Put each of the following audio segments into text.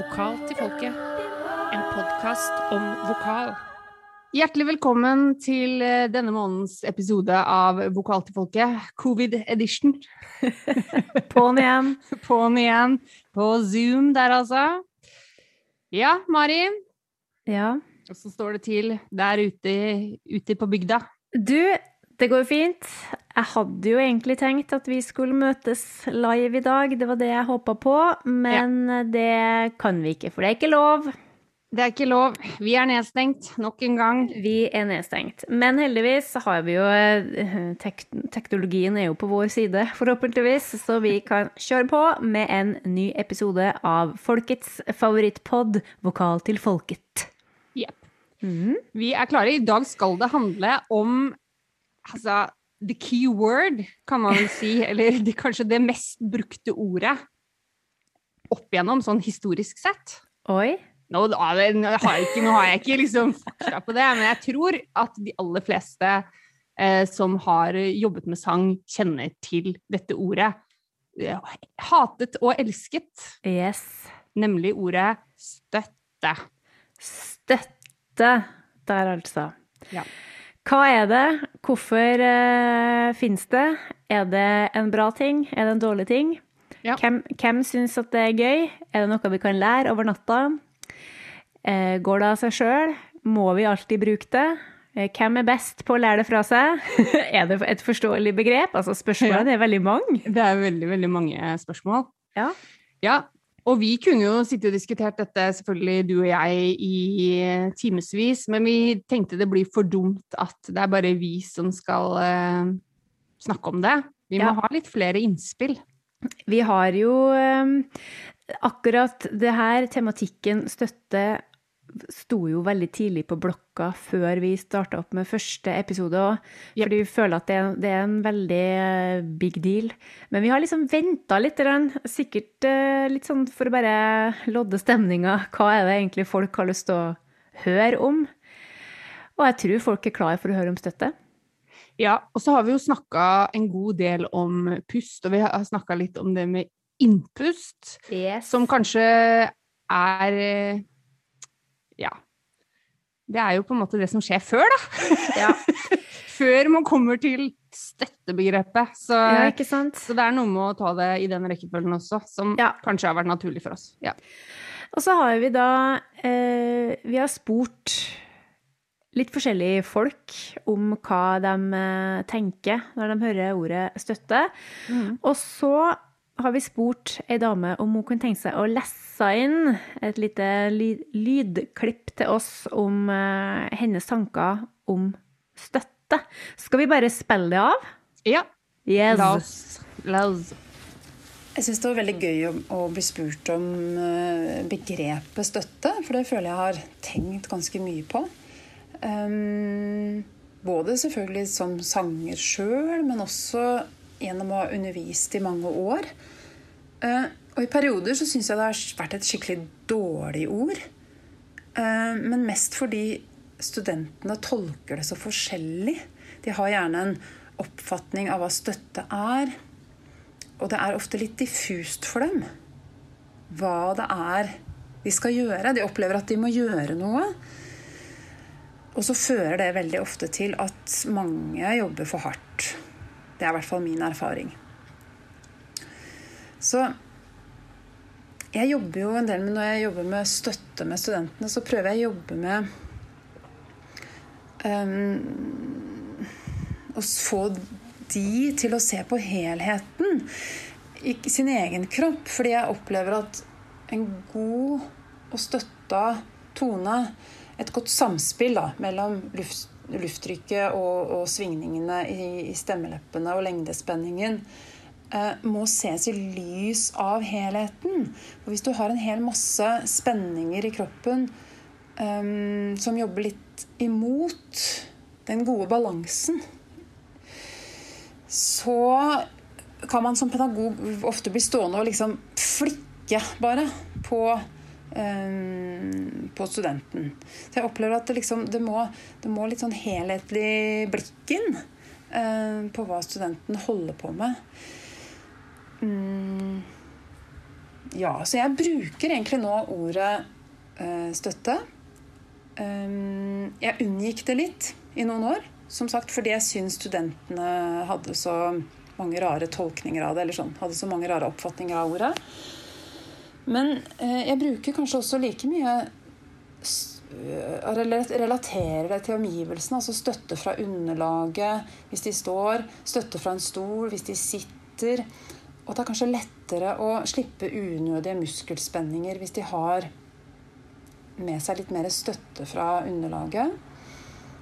Vokal til folket. En podkast om vokal. Hjertelig velkommen til eh, denne månedens episode av Vokal til folket, covid edition. På'n igjen. På'n igjen på Zoom der, altså. Ja, Mari, Ja. Åssen står det til der ute, ute på bygda? Du, det går fint. Jeg hadde jo egentlig tenkt at vi skulle møtes live i dag. Det var det jeg håpa på, men det kan vi ikke, for det er ikke lov. Det er ikke lov. Vi er nedstengt nok en gang. Vi er nedstengt. Men heldigvis har vi jo eh, tek Teknologien er jo på vår side, forhåpentligvis, så vi kan kjøre på med en ny episode av folkets favorittpod, Vokal til folket. Jepp. Mhm. Vi er klare. I dag skal det handle om altså, the key word, kan man vel si. Eller det, kanskje det mest brukte ordet opp igjennom, sånn historisk sett. Oi. Nå, nå, har jeg ikke, nå har jeg ikke liksom fakta på det, men jeg tror at de aller fleste eh, som har jobbet med sang, kjenner til dette ordet. Hatet og elsket, Yes. nemlig ordet støtte. Støtte der, altså. Ja. Hva er det? Hvorfor uh, finnes det? Er det en bra ting? Er det en dårlig ting? Ja. Hvem, hvem syns at det er gøy? Er det noe vi kan lære over natta? Uh, går det av seg sjøl? Må vi alltid bruke det? Uh, hvem er best på å lære det fra seg? er det et forståelig begrep? Altså, spørsmålene er veldig mange. Det er veldig, veldig mange spørsmål. Ja. Ja, og vi kunne jo sitte og diskutert dette, selvfølgelig du og jeg, i timevis, men vi tenkte det blir for dumt at det er bare vi som skal uh, snakke om det. Vi må Ja. ha litt flere innspill. Vi har jo um, akkurat det her, tematikken støtte, sto jo veldig tidlig på blokka før vi starta opp med første episode òg. Yep. Fordi vi føler at det det er en veldig eh, big deal. Men vi har liksom venta litt, sikkert eh, litt sånn for å bare lodde stemninga. Hva er det egentlig folk har lyst til å høre om? Og jeg tror folk er klar for å høre om støtte. Ja, og så har vi jo snakka en god del om pust, og vi har snakka litt om det med innpust, som kanskje er eh, Ja. Det er jo på en måte det som skjer før, da. Ja. før man kommer til støttebegrepet. Så, ja, så det er noe med å ta det i den rekkefølgen også, som Ja. kanskje har vært naturlig for oss. Ja. Og så har vi da eh, Vi har spurt litt forskjellige folk om hva de eh, tenker når de hører ordet støtte. Og så har vi spurt ei dame om hun kunne tenke seg å lesse inn et lite lydklipp til oss om eh, hennes tanker om støtte. Skal vi bare spille det av? ja. Yes. La oss, la oss Jeg syns det var veldig gøy å, å bli spurt om eh, begrepet støtte, for det føler jeg har tenkt ganske mye på. Um, både selvfølgelig som sanger sjøl, men også gjennom å ha undervist i mange år. Eh, og i perioder så syns jeg det har vært et skikkelig dårlig ord. Uh, men mest fordi studentene tolker det så forskjellig. De har gjerne en oppfatning av hva støtte er. Og det er ofte litt diffust for dem hva det er de skal gjøre. De opplever at de må gjøre noe. Og så fører det veldig ofte til at mange jobber for hardt. Det er i hvert fall min erfaring. Så jeg jobber jo en del med Når jeg jobber med støtte med studentene, så prøver jeg å jobbe med um, Å få de til å se på helheten i sin egen kropp. Fordi jeg opplever at en god og støtta tone, et godt samspill da, mellom luft, lufttrykket og, og svingningene i, i stemmeleppene og lengdespenningen, må ses i lys av helheten. Og hvis du har en hel masse spenninger i kroppen um, som jobber litt imot den gode balansen, så kan man som pedagog ofte bli stående og liksom flikke bare på, um, på studenten. Så jeg opplever at det, liksom, det, må, det må litt sånn helhetlig blikk inn uh, på hva studenten holder på med. Mm. ja, så jeg bruker egentlig nå ordet uh, støtte. Um, jeg unngikk det litt i noen år, som sagt fordi jeg syns studentene hadde så mange rare tolkninger av det, eller sånn, hadde så mange rare oppfatninger av ordet. Men uh, jeg bruker kanskje også like mye relaterer det til omgivelsene, altså støtte fra underlaget hvis de står, støtte fra en stol hvis de sitter. Og det er kanskje lettere å slippe unødige muskelspenninger hvis de har med seg litt mer støtte fra underlaget.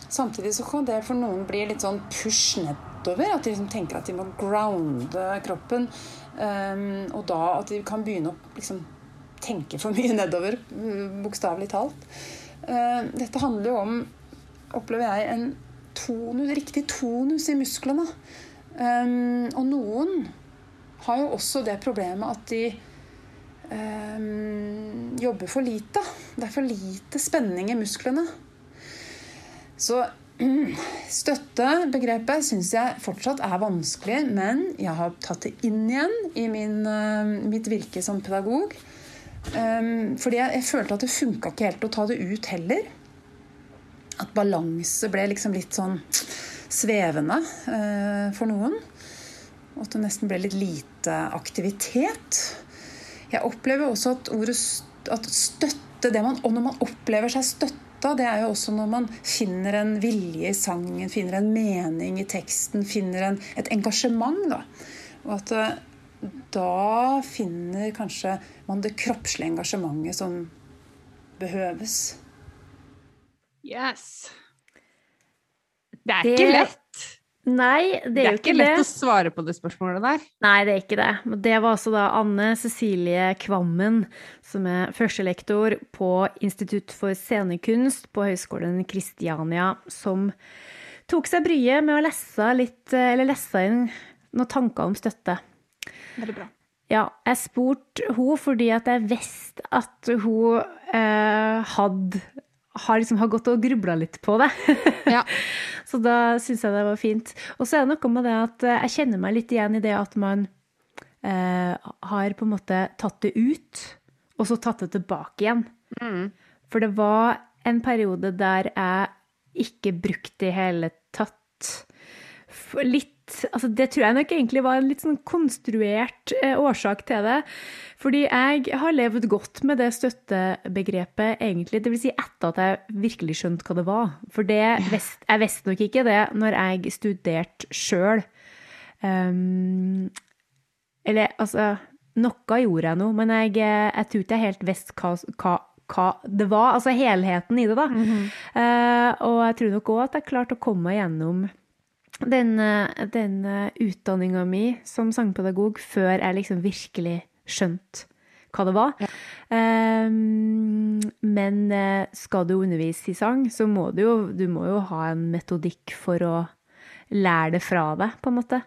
Samtidig så kan det for noen bli litt sånn push nedover. At de liksom tenker at de må grounde kroppen. Um, og da at de kan begynne å liksom, tenke for mye nedover, bokstavelig talt. Uh, dette handler jo om, opplever jeg, en tonus, riktig tonus i musklene. Um, og noen har jo også det problemet at de um, jobber for lite. Det er for lite spenning i musklene. Så støttebegrepet syns jeg fortsatt er vanskelig, men jeg har tatt det inn igjen i min, uh, mitt virke som pedagog. Um, fordi jeg, jeg, følte at det funka ikke helt å ta det ut heller. At balanse ble liksom litt sånn svevende uh, for noen. Og at det nesten ble litt lite aktivitet. Jeg opplever også at ordet at støtte det man, Og når man opplever seg støtta, det er jo også når man finner en vilje i sangen, finner en mening i teksten, finner en, et engasjement. Da. Og at eh, da finner kanskje man det kroppslige engasjementet som behøves. Yes. Det er det... ikke lett. Nei, det er, det er jo ikke det. Det er ikke lett å svare på det spørsmålet der. Nei, det er ikke det. Det var altså da Anne Cecilie Kvammen, som er førstelektor på Institutt for scenekunst på Høgskolen Kristiania, som tok seg bryet med å lese litt, eller lese inn noen tanker om støtte. Veldig bra. Ja, jeg spurte henne fordi at jeg visste at hun eh, hadde har, liksom, har gått og grubla litt på det. ja. Så da syns jeg det var fint. Og så er det noe med det at jeg kjenner meg litt igjen i det at man eh, har på en måte tatt det ut, og så tatt det tilbake igjen. Mm. For det var en periode der jeg ikke brukte det i hele tatt. Litt altså Det tror jeg nok egentlig var en litt sånn konstruert eh, årsak til det. Fordi jeg har levd godt med det støttebegrepet, egentlig. Det vil si etter at jeg virkelig skjønte hva det var. For det, jeg visste nok ikke det når jeg studerte sjøl. Um, ehm, eller altså Noe gjorde jeg nå, men jeg, jeg tror ikke jeg helt visste hva, hva hva det var, altså helheten i det, da. Mm -hmm. uh, og jeg tror nok òg at jeg klarte å komme meg gjennom den, den utdanninga mi som sangpedagog før jeg liksom virkelig skjønte hva det var. Ja. Um, men eh, skal du undervise i sang, så må du jo, du må jo ha en metodikk for å lære det fra deg, på en måte.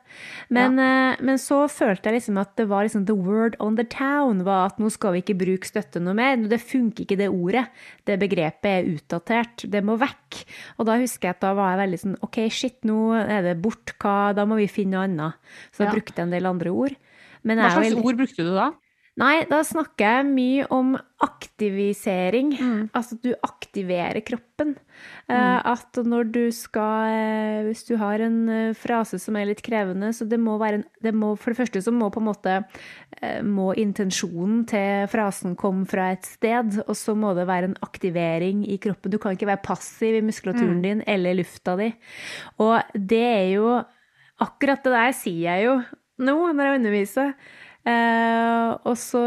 Men, ja. uh, men, så følte jeg liksom at det var liksom the word on the town var at nå skal vi ikke bruke støtte noe mer. Det funker ikke, det ordet. Det begrepet er utdatert. Det må vekk. Og da husker jeg at da var jeg veldig sånn OK, shit, nå er det bort. Hva, da må vi finne noe annet. Så jeg ja. brukte en del andre ord. Hva slags vel... ord brukte du da? Nei, da snakker jeg mye om aktivisering. Mm. Altså at du aktiverer kroppen. Eh, mm. at når du skal eh, Hvis du har en eh, frase som er litt krevende, så det må være en det må, For det første så må på en måte Må intensjonen til frasen komme fra et sted, og så må det være en aktivering i kroppen. Du kan ikke være passiv i muskulaturen mm. din eller lufta di. Og det er jo Akkurat det der sier jeg jo nå når jeg underviser. Eh, så,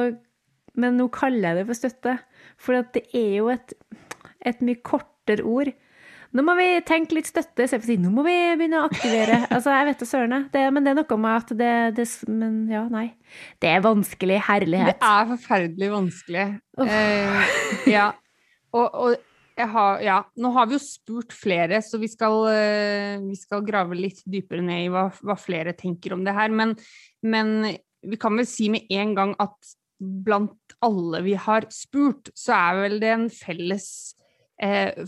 men nå kaller jeg det for støtte, for det er jo et, et mye kortere ord. Nå må vi tenke litt støtte istedenfor å si nå må vi begynne å aktivere. Altså, jeg vet da søren. Men det er noe med at det, det, Men ja, nei. Det er vanskelig. Herlighet. Det er forferdelig vanskelig. Oh. Eh, ja. Og, og har, ja. Nå har vi jo spurt flere, så vi skal, uh, vi skal grave litt dypere ned i hva, hva flere tenker om det her. Men, men vi kan vel si med en gang at blant alle vi har spurt, så er vel det en felles eh,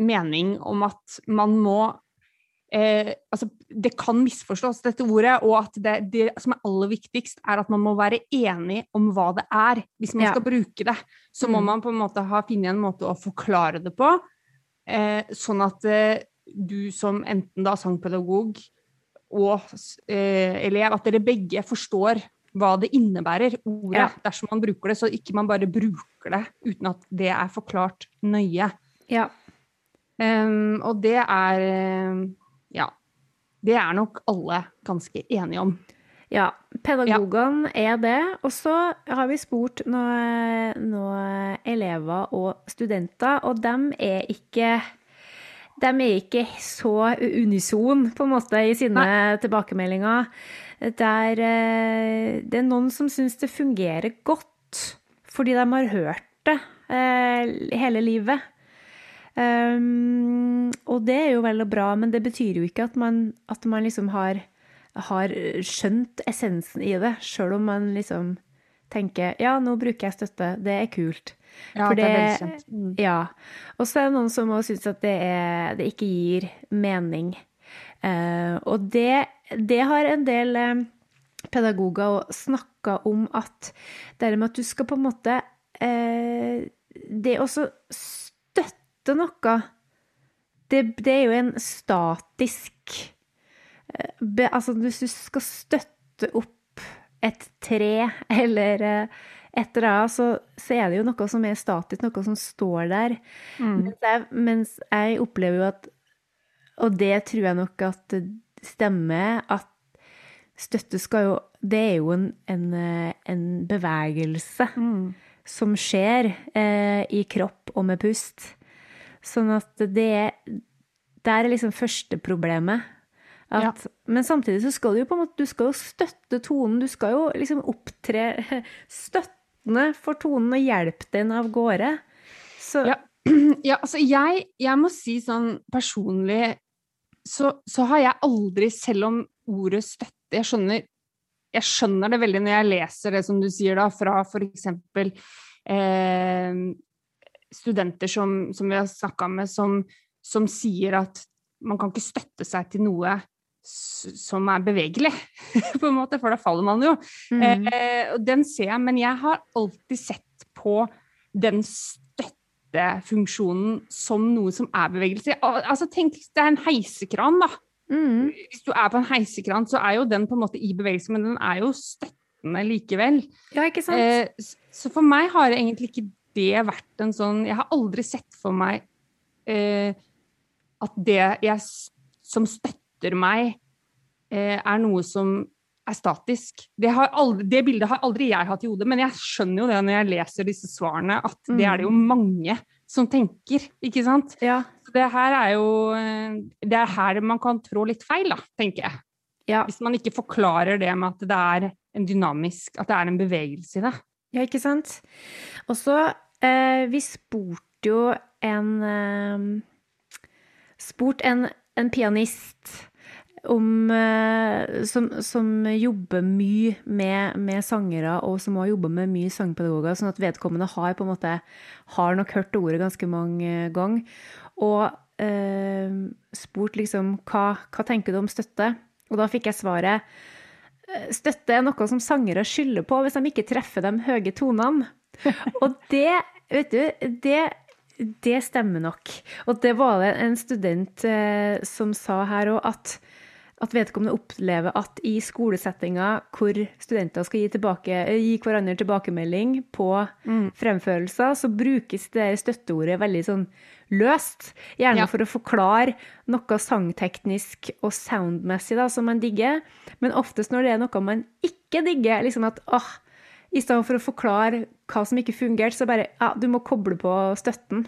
mening om at man må eh, altså, det kan misforstås, dette ordet, og at det, det, som er aller viktigst, er at man må være enig om hva det er. Hvis man ja. skal bruke det, så må mm. man på en måte ha funnet en måte å forklare det på, eh, sånn at eh, du som enten da sangpedagog og eh, elev, at dere begge forstår hva det innebærer, ordet, ja. dersom man bruker det, så ikke man bare bruker det uten at det er forklart nøye. Ja. Um, og det er Ja. Det er nok alle ganske enige om. Ja, pedagogene ja. er det. Og så har vi spurt noen, noen elever og studenter, og dem er ikke de er ikke så unison, på en måte, i sine Nei. tilbakemeldinger. Der eh, det er noen som syns det fungerer godt, fordi de har hørt det eh, hele livet. Um, og det er jo vel og bra, men det betyr jo ikke at man, at man liksom har, har, skjønt essensen i det, sjøl om man liksom tenker ja, nå bruker jeg støtte, det er kult. Ja, For det, det er veldig kjent. Mm. Ja. Og så er det noen som også syns at det, er, det, ikke gir mening. Uh, og det, det, har en del uh, pedagoger snakka om at det med at du skal på en måte uh, Det å støtte noe, det, det, er jo en statisk Altså, hvis du skal støtte opp et tre eller et eller annet, så, så, er det jo noe som er statisk, noe som står der. Mm. Mens, jeg, mens, jeg, opplever jo at Og det tror jeg nok at stemmer, at støtte skal jo Det er jo en, en, en bevegelse mm. som skjer eh, i kropp og med pust. Sånn at det er Der er liksom første problemet. At, ja. Men samtidig så skal du jo på en måte du skal jo støtte tonen. Du skal jo liksom opptre Støtte støttende for tonen og hjelpe den av gårde. Så ja. ja altså jeg, jeg, må si sånn personlig så, så, har jeg aldri, selv om ordet støtte Jeg skjønner, jeg skjønner det veldig når jeg leser det som du sier da, fra f.eks. Eh, studenter som, som, vi har snakka med, som, som sier at man kan ikke støtte seg til noe som er bevegelig, på en måte, for da faller man jo. Mm. Eh, den ser jeg, men jeg har alltid sett på den støttefunksjonen som noe som er bevegelse. Altså, tenk, det er en heisekran, da. Mm. Hvis du er på en heisekran, så er jo den på en måte i bevegelse, men den er jo støttende likevel. Ja, ikke sant? Eh, så for meg har det egentlig ikke det vært en sånn Jeg har aldri sett for meg eh, at det jeg som støtter støtter meg, eh, er noe som er statisk. Det, aldri, det, bildet har aldri jeg hatt i hodet, men jeg skjønner jo det når jeg leser disse svarene, at det er det jo mm. mange som tenker, ikke sant? Ja. Det her er jo Det er her man kan trå litt feil, da, tenker jeg. Ja. Hvis man ikke forklarer det med at det er en dynamisk At det er en bevegelse i det. Ja, ikke sant. Og så eh, Vi spurte jo en eh, Spurt en, en pianist om, eh, som, som, jobber mye med, med, sangere, og som har jobba med mye sangpedagoger, sånn at vedkommende har på en måte har nok hørt ordet ganske mange ganger. Og eh, spurt liksom hva, hva tenker du om støtte? Og da fikk jeg svaret eh, støtte er noe som sangere skylder på hvis de ikke treffer de høye tonene. Og det, vet du, det det stemmer nok. Og det var det en student eh, som sa her òg, at at vedkommende opplever at i skolesettinger hvor studenter skal gi, tilbake, gi hverandre tilbakemelding på mm. fremførelser, så brukes det støtteordet veldig sånn løst. Gjerne ja. for å forklare noe sangteknisk og soundmessig da, som man digger. Men oftest når det er noe man ikke digger, liksom at åh, i stedet for å forklare hva som ikke fungerte, så bare ja, du må koble på støtten.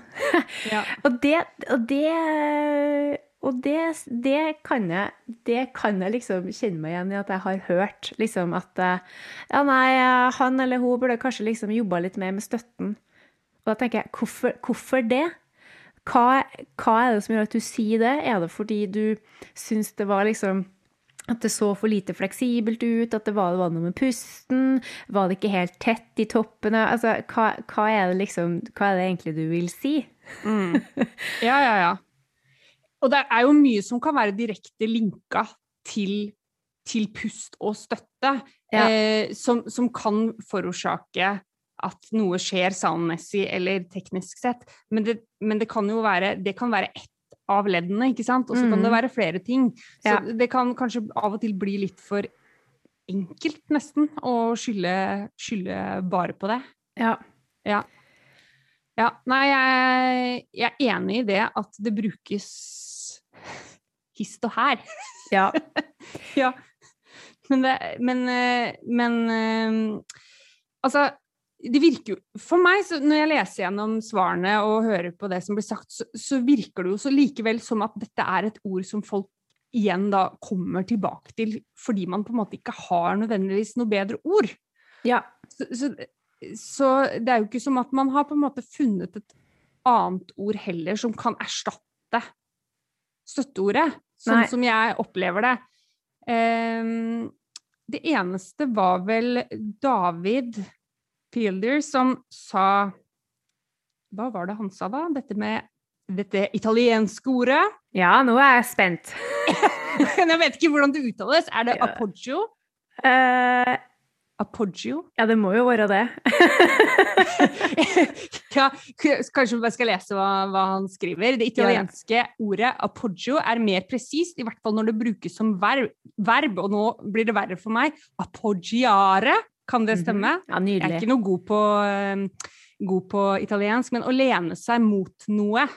ja. og, det, og det og det, det, kan jeg, det, kan jeg, liksom kjenne meg igjen i at jeg har hørt. Liksom at ja, nei, han eller hun burde kanskje liksom jobba litt mer med støtten. Og da tenker jeg, hvorfor, hvorfor det? Hva, hva, er det som gjør at du sier det? Er det fordi du syns det var liksom at det så for lite fleksibelt ut, at det var, det var noe med pusten? Var det ikke helt tett i toppene? Altså, hva, hva, er det liksom Hva er det egentlig du vil si? Mm. Ja, ja, ja. Og det er jo mye som kan være direkte linka til, til pust og støtte, ja. eh, som, som, kan forårsake at noe skjer soundmessig eller teknisk sett. Men det, men det kan jo være Det kan være ett av leddene, ikke sant? Og så mm. kan det mm. være flere ting. Så ja. det kan kanskje av og til bli litt for enkelt, nesten, å skylde, skylde bare på det. Ja. ja. Ja, nei, jeg, jeg, er enig i det at det brukes hist og her. Ja. ja. Men, det, men, eh, men eh, Altså, det virker jo For meg, når jeg leser gjennom svarene og hører på det som blir sagt, så, så virker det jo så likevel som at dette er et ord som folk igjen da kommer tilbake til fordi man på en måte ikke har nødvendigvis noe bedre ord. Ja. Så, så, så, det er jo ikke som at man har på en måte funnet et annet ord heller som kan erstatte støtteordet, sånn Nei. som jeg opplever det. Um, det eneste var vel David Fielder som sa Hva var det han sa, da? Dette med dette italienske ordet. Ja, nå er jeg spent. jeg vet ikke hvordan det uttales. Er det ja. appoggio? Uh, appoggio? Ja, det må jo være det. ja, kanskje vi bare skal lese hva, hva han skriver. Det italienske ja. ordet appoggio er mer presist, i hvert fall når det brukes som verb, verb, og nå blir det verre for meg. Appoggiare, kan det stemme? Ja, nydelig. Jeg er ikke noe god på, uh, god på italiensk, men å lene seg mot noe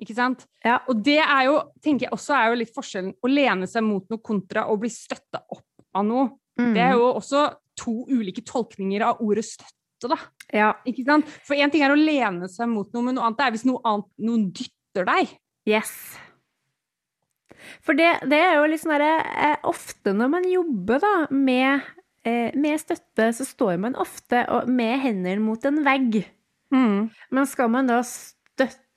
ikke sant? Ja. Og det er jo, tenker jeg også er jo litt forskjellen å lene seg mot noe kontra å bli støtta opp av noe. Mm. Det er jo også to ulike tolkninger av ordet støtte, da. Ja. Ikke sant? For én ting er å lene seg mot noe, men noe annet er hvis noe annet, noen dytter deg. Yes. For det, det er jo litt sånn derre eh, Ofte når man jobber da med, eh, med støtte, så står man ofte med hendene mot en vegg. Mm. Men skal man da støtte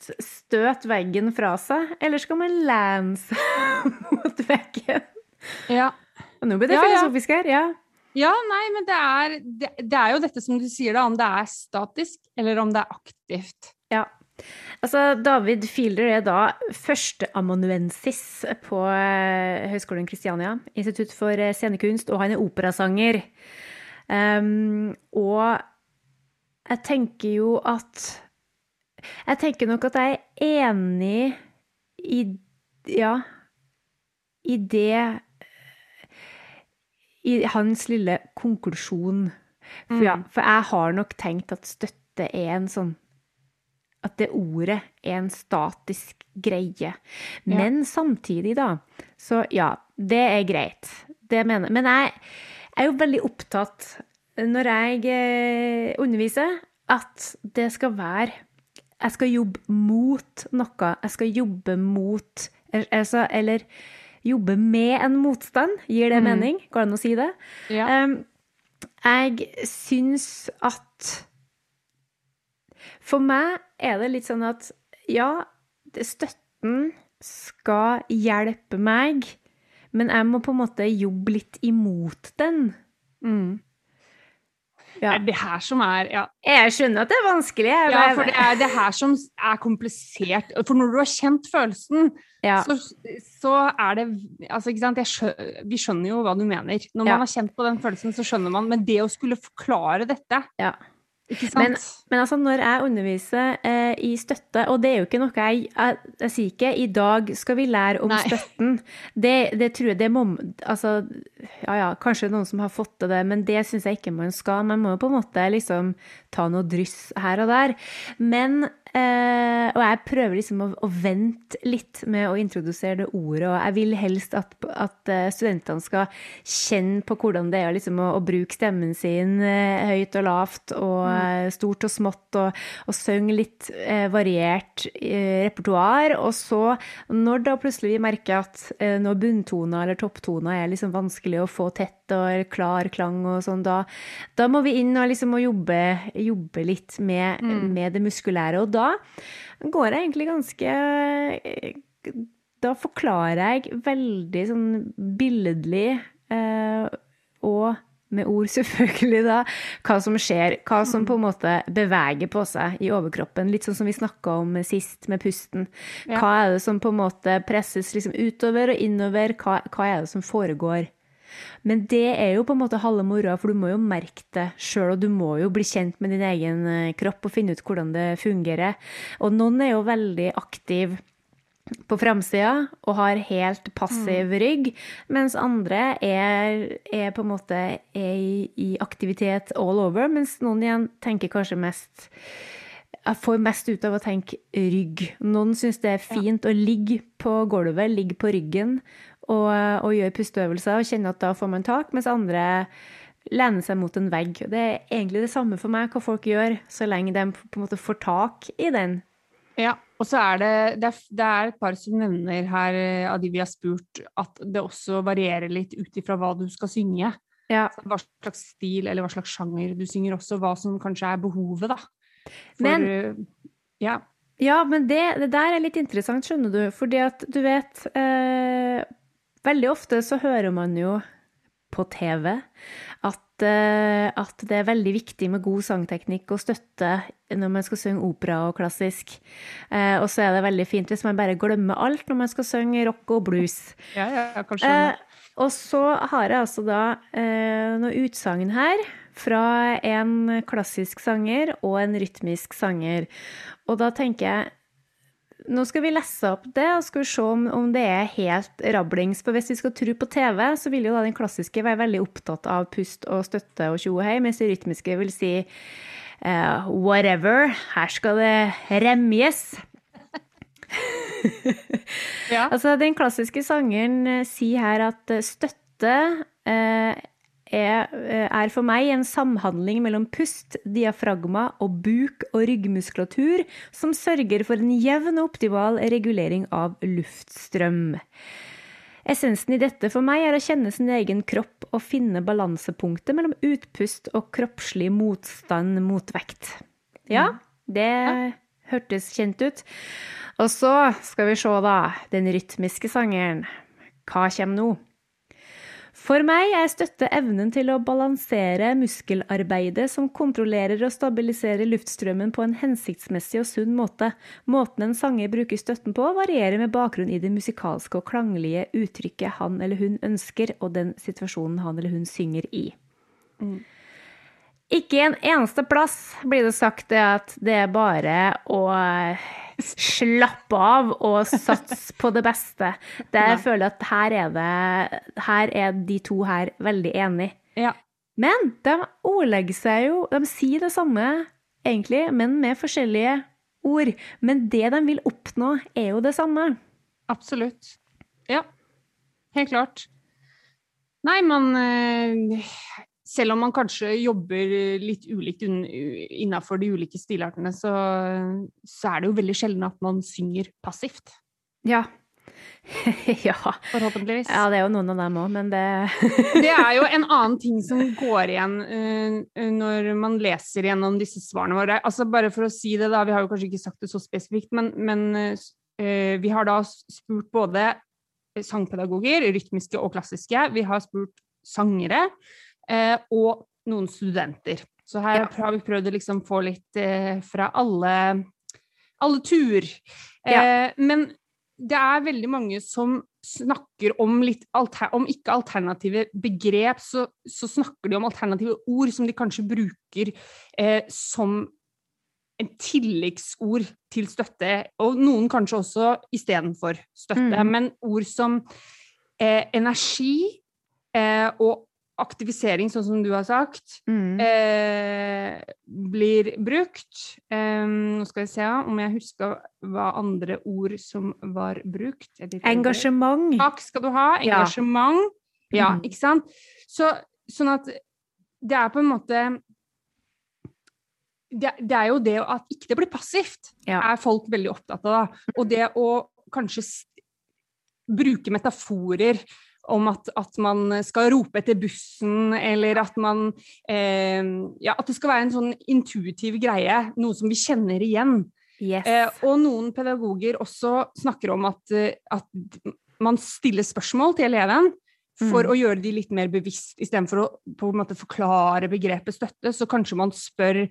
støte veggen fra seg, eller skal man lene seg mot veggen? Ja. Og nå blir det ja, filosofisk her. Ja. Ja, nei, men det er, det, det er, jo dette som du sier, da, om det er statisk eller om det er aktivt. Ja. Altså, David Fielder er da førsteamanuensis på uh, Høgskolen Kristiania, Institutt for eh, scenekunst, og han er operasanger. Um, og jeg tenker jo at jeg tenker nok at jeg er enig i Ja, i det I hans lille konklusjon. For, ja, mm. for jeg har nok tenkt at støtte er en sånn At det ordet er en statisk greie. Men ja. samtidig, da, så ja, det er greit. Det mener Men jeg er jo veldig opptatt, når jeg eh, underviser, at det skal være jeg skal jobbe mot noe. Jeg skal jobbe mot altså, Eller jobbe med en motstand. Gir det mm. mening? Går det an å si det? Ja. Jeg syns at For meg er det litt sånn at ja, støtten skal hjelpe meg, men jeg må på en måte jobbe litt imot den. Mm. Ja. Det er det her som er ja. Jeg skjønner at det er vanskelig. Ja, for det er det her som er komplisert. For når du har kjent følelsen, ja. så, så, er det Altså, ikke sant skjønner, Vi skjønner jo hva du mener. Når man har kjent på den følelsen, så skjønner man. Men det å skulle forklare dette ja. Men, men, altså, når jeg underviser eh, i støtte, og det er jo ikke noe jeg Jeg, jeg sier ikke 'i dag skal vi lære om Nei. støtten'. Det, det, tror jeg det må Altså, ja ja, kanskje noen som har fått til det, men det syns jeg ikke man skal. Man må jo på en måte liksom ta noe dryss her og der. Men Eh, og jeg prøver liksom å, å, vente litt med å introdusere det ordet, og jeg vil helst at, at eh, studentene skal kjenne på hvordan det er liksom, å, å, bruke stemmen sin eh, høyt og lavt og mm. Eh, stort og smått, og, og synge litt eh, variert eh, repertoar. Og så, når da plutselig vi merker at når bunntoner eller topptoner er liksom vanskelig å få tett og klar klang og sånn, da, da må vi inn og liksom jobbe, jobbe litt med, mm. med det muskulære. Og da går jeg egentlig ganske Da forklarer jeg veldig sånn billedlig eh, og med ord, selvfølgelig, da, hva som skjer, hva som på en måte beveger på seg i overkroppen. Litt sånn som vi snakka om sist, med pusten. Hva er det som på en måte presses liksom utover og innover? Hva, hva er det som foregår? Men det er jo på en måte halve moroa, for du må jo merke det sjøl, og du må jo bli kjent med din egen eh, kropp og finne ut hvordan det fungerer. Og noen er jo veldig aktive på framsida og har helt passiv mm. rygg, mens andre er, er på en måte i, i, aktivitet all over, mens noen igjen tenker kanskje mest jeg får mest ut av å tenke rygg. Noen syns det er fint å ligge på gulvet, ligge på ryggen og, og gjøre pusteøvelser og kjenne at da får man tak, mens andre lener seg mot en vegg. Det er egentlig det samme for meg hva folk gjør, så lenge de på en måte får tak i den ja, og så er det, det er, det er, et par som nevner her, eh, av de vi har spurt, at det også varierer litt ut ifra hva du skal synge. Ja. Hva slags stil eller hva slags sjanger du synger også, hva som kanskje er behovet, da. For, men, eh, ja. ja. men det, det, der er litt interessant, skjønner du. Fordi at du vet eh, Veldig ofte så hører man jo på TV at, eh, at, det er veldig viktig med god sangteknikk og støtte når man skal synge opera og klassisk. Eh, og så er det veldig fint hvis man bare glemmer alt når man skal synge rock og blues. Ja, ja, kanskje. Eh, og så har jeg altså da noen noe utsagn her fra en klassisk sanger og en rytmisk sanger. Og da tenker jeg nå skal vi lese opp det, og skal se om, om, det er helt rablings. For hvis vi skal tro på TV, så vil jo da den klassiske være veldig opptatt av pust og støtte og tjo og hei, mens det rytmiske vil si uh, whatever, her skal det remjes. ja. Altså, den klassiske sangeren eh, sier her at støtte uh, er, eh, er, for meg en samhandling mellom pust, diafragma og buk- og ryggmuskulatur som sørger for en jevn og optimal regulering av luftstrøm. Essensen i dette for meg er å kjenne sin egen kropp og finne balansepunktet mellom utpust og kroppslig motstand mot vekt. Ja, det hørtes kjent ut. Og så skal vi se, da, den rytmiske sangeren. Hva kommer nå? For meg er støtte evnen til å balansere muskelarbeidet som kontrollerer og stabiliserer luftstrømmen på en hensiktsmessig og sunn måte. Måten en sanger bruker støtten på, varierer med bakgrunn i det musikalske og klanglige uttrykket han eller hun ønsker, og den situasjonen han eller hun synger i. Mm. Ikke en eneste plass blir det sagt at det er bare å slappe av og satse på det beste. Jeg føler at her er det Her er de to her veldig enige. Ja. Men de ordlegger seg jo De sier det samme, egentlig, men med forskjellige ord. Men det de vil oppnå, er jo det samme. Absolutt. Ja. Helt klart. Nei, man eh, selv om man kanskje jobber litt ulikt innafor de ulike stilartene, så, så, er det jo veldig sjelden at man synger passivt. Ja. ja. Forhåpentligvis. Ja, det er jo noen av dem òg, men det Det er jo en annen ting som går igjen uh, når man leser gjennom disse svarene våre. Altså Bare for å si det, da, vi har jo kanskje ikke sagt det så spesifikt, men, men uh, vi har da spurt både sangpedagoger, rytmiske og klassiske. Vi har spurt sangere eh, og noen studenter. Så her har vi prøvd å liksom få litt eh, fra alle, alle tur. Eh, men det er veldig mange som snakker om litt om ikke alternative begrep, så, så, snakker de om alternative ord som de kanskje bruker eh, som en tilleggsord til støtte, og noen kanskje også istedenfor støtte. Mm. Men ord som eh, energi eh, og aktivisering, sånn som du har sagt, mm. eh, blir brukt. Eh, nå skal vi se om jeg husker hva andre ord som var brukt. Engasjement. Takk skal du ha. Engasjement. Ja, ja mm. ikke sant? Så, sånn at det er på en måte det, det, er jo det at ikke det blir passivt, ja. er folk veldig opptatt av. Og det å kanskje bruke metaforer om at, at, man skal rope etter bussen, eller at man eh, Ja, at det skal være en sånn intuitiv greie, noe som vi kjenner igjen. Yes. Eh, og noen pedagoger også snakker om at, eh, at, man stiller spørsmål til eleven. For mm. å gjøre de litt mer bevisst, istedenfor å på en måte forklare begrepet støtte, så kanskje man spør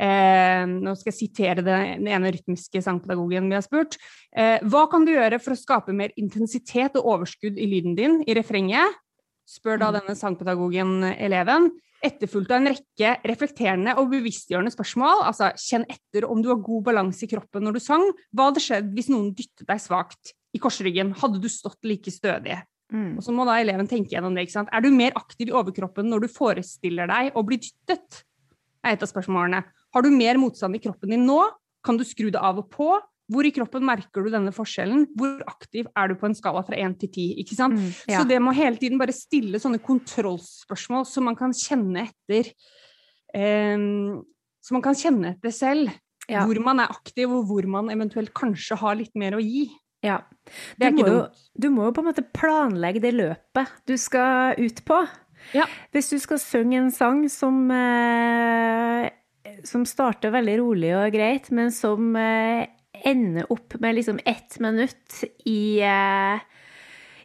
eh, Nå skal jeg sitere den, ene rytmiske sangpedagogen vi har spurt. Eh, hva kan du gjøre for å skape mer intensitet og overskudd i lyden din i refrenget? Spør da mm. denne sangpedagogen eleven. Etterfulgt av en rekke reflekterende og bevisstgjørende spørsmål. Altså, kjenn etter om du har god balanse i kroppen når du sang. Hva hadde skjedd hvis noen dyttet deg svakt i korsryggen? Hadde du stått like stødig? Mm. Og så må da eleven tenke gjennom det. ikke sant? Er du mer aktiv i overkroppen når du forestiller deg å bli dyttet? er et av spørsmålene. Har du mer motstand i kroppen din nå? Kan du skru det av og på? Hvor i kroppen merker du denne forskjellen? Hvor aktiv er du på en skala fra 1 til 10? Ikke sant? Mm, ja. Så det må hele tiden bare stille sånne kontrollspørsmål som man kan kjenne etter um, Så man kan kjenne etter selv ja. hvor man er aktiv, og hvor man eventuelt kanskje har litt mer å gi. Ja. Du må, jo, du må, jo, på en måte planlegge det løpet du skal ut på. Ja. Hvis du skal synge en sang som, eh, som starter veldig rolig og greit, men som eh, ender opp med liksom ett minutt i eh,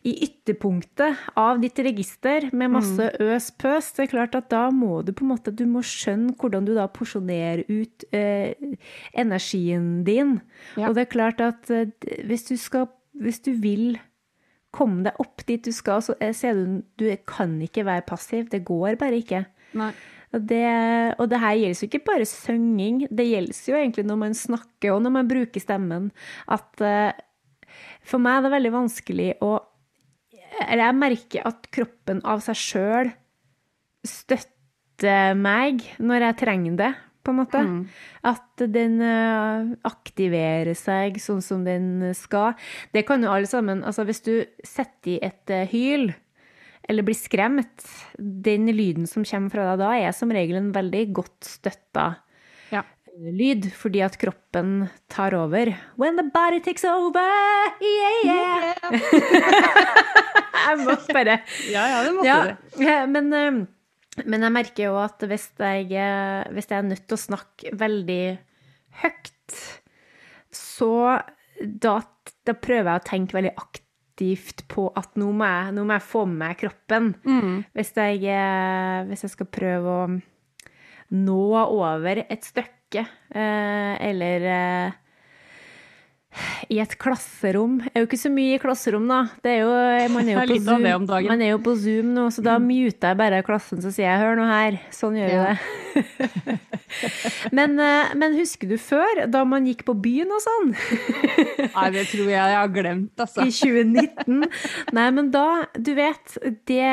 i ytterpunktet av ditt register med masse mm. øs pøs, det er klart at da må du på en måte du må skjønne hvordan du da porsjonerer ut eh, energien din. Ja. Og det er klart at eh, hvis du skal Hvis du vil komme deg opp dit du skal, så ser du du kan ikke være passiv. Det går bare ikke. Nei. Og det, og det her gjelder jo ikke bare synging, det gjelder jo egentlig når man snakker og når man bruker stemmen. At uh, for meg er det veldig vanskelig å eller jeg merker at kroppen av seg sjøl støtter meg når jeg trenger det, på en måte. Mm. At den eh, aktiverer seg sånn som den skal. Det kan jo alle sammen Altså, hvis du setter i et eh, hyl, eller blir skremt, den lyden som kommer fra deg da, er som regel en veldig godt støtta ja. lyd, fordi at kroppen tar over. When the body takes over, yeah, yeah. jeg måtte bare Ja, ja, det måtte ja, det. Men, eh, men, jeg merker jo at hvis jeg, eh, hvis jeg er nødt til å snakke veldig høyt, så da, da prøver jeg å tenke veldig aktivt på at nå må jeg, nå må jeg få med meg kroppen. Mm. Hvis, jeg, eh, hvis, jeg, skal prøve å nå over et stykke, eller i et klasserom. Det er jo ikke så mye i klasserom, da. Det er jo, man, er jo på Zoom, man er jo på Zoom nå, så da mm. muter jeg bare klassen, så sier jeg 'hør nå her'. Sånn gjør vi ja. det. men, eh, men, husker du før, da man gikk på byen og sånn? Nei, det tror jeg jeg har glemt, altså. I 2019. Nei, men da, du vet, det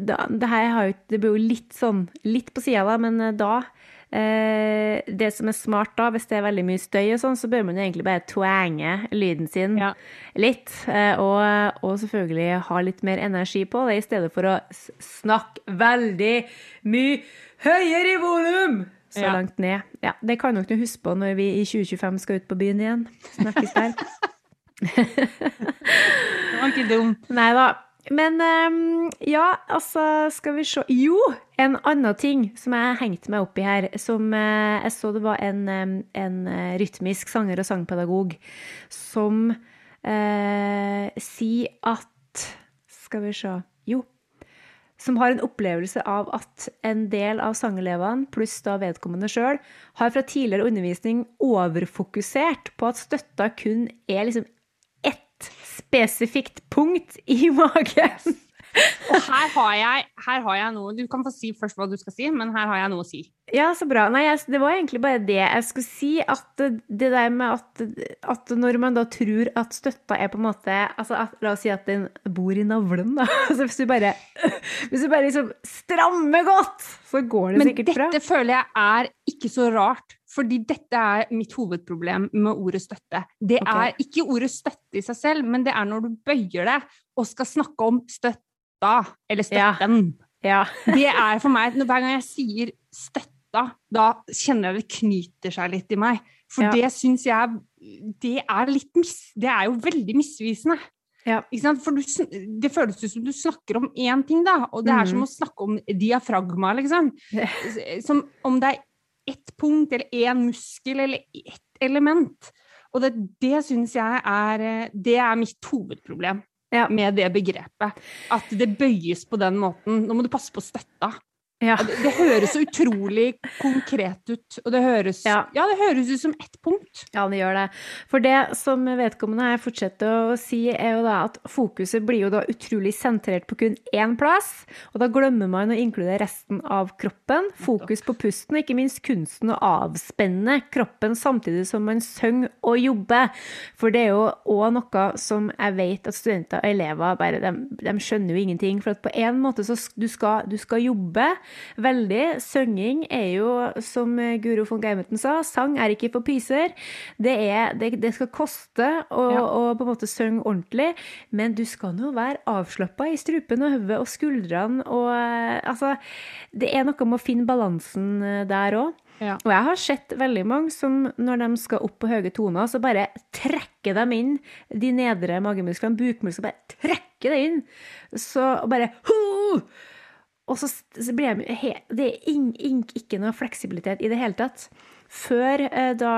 da, Det her har jo Det blir jo litt sånn, litt på sida da, men eh, da Eh, det som er smart da, hvis det er veldig mye støy og sånn, så bør man egentlig bare twange lyden sin ja. litt. Eh, og, og, selvfølgelig ha litt mer energi på det, i stedet for å snakke veldig mye høyere i volum! Så ja. langt ned. Ja, det kan dere huske på når vi i 2025 skal ut på byen igjen. Snakkes der. det var ikke dumt. Nei da. Men um, ja, altså Skal vi se Jo, en annen ting som jeg hengte meg opp i her, som uh, jeg så det var en, um, en uh, rytmisk sanger og sangpedagog som uh, sier at Skal vi se Jo. Som har en opplevelse av at en del av sangelevene, pluss da vedkommende sjøl, har fra tidligere undervisning overfokusert på at støtta kun er liksom spesifikt punkt i magen. Og her har, jeg, her har, jeg, noe Du kan få si først hva du skal si, men her har jeg noe å si. Ja, så bra. Nei, jeg, det var egentlig bare det jeg skulle si. At det der med at, at når man da tror at støtta er på en måte altså at, La oss si at den bor i navlen, da. Altså hvis du bare, hvis du bare liksom strammer godt, så går det men sikkert bra. Men dette føler jeg er ikke så rart. Fordi dette er mitt hovedproblem med ordet støtte. Det okay. er ikke ordet støtte i seg selv, men det er når du bøyer det og skal snakke om støtta, eller støtten. Ja. Ja. det er for meg Hver gang jeg sier støtta, da kjenner jeg det knyter seg litt i meg. For ja. det syns jeg det er mis, Det er jo veldig misvisende. Ja. For du, det føles ut som du snakker om én ting, da. Og det er mm. som å snakke om diafragma, liksom. Som om det er ett punkt eller én muskel eller ett element. Og det, det syns jeg er Det er mitt hovedproblem. Ja. med det begrepet. At det bøyes på den måten. Nå må du passe på støtta. Ja. Det, det, høres så utrolig konkret ut, og det høres, ja. ja. det høres ut som ett punkt. Ja, det gjør det. For det som vedkommende her fortsetter å si, er jo da at fokuset blir jo da utrolig sentrert på kun én plass, og da glemmer man å inkludere resten av kroppen. Fokus på pusten, ikke minst kunsten å avspenne kroppen samtidig som man synger og jobber. For det er jo òg noe som jeg vet at studenter og elever bare, de, de skjønner jo ingenting. For at på en måte så du skal du skal jobbe veldig. Synging er jo, som Guro von Geimeten sa, sang er ikke for pyser. Det, er, det, det skal koste å, ja. å, på en måte synge ordentlig, men du skal nå være avslappa i strupen og hodet og skuldrene og Altså, det er noe med å finne balansen eh, der òg. Ja. Og jeg har sett veldig mange som når de skal opp på høye toner, så bare trekker de inn de nedre magemusklene, bukmusklene, bare trekker det inn. Så bare Hoo! Og så, ble jeg Det er ing, ing, ikke noe fleksibilitet i det hele tatt. Før eh, da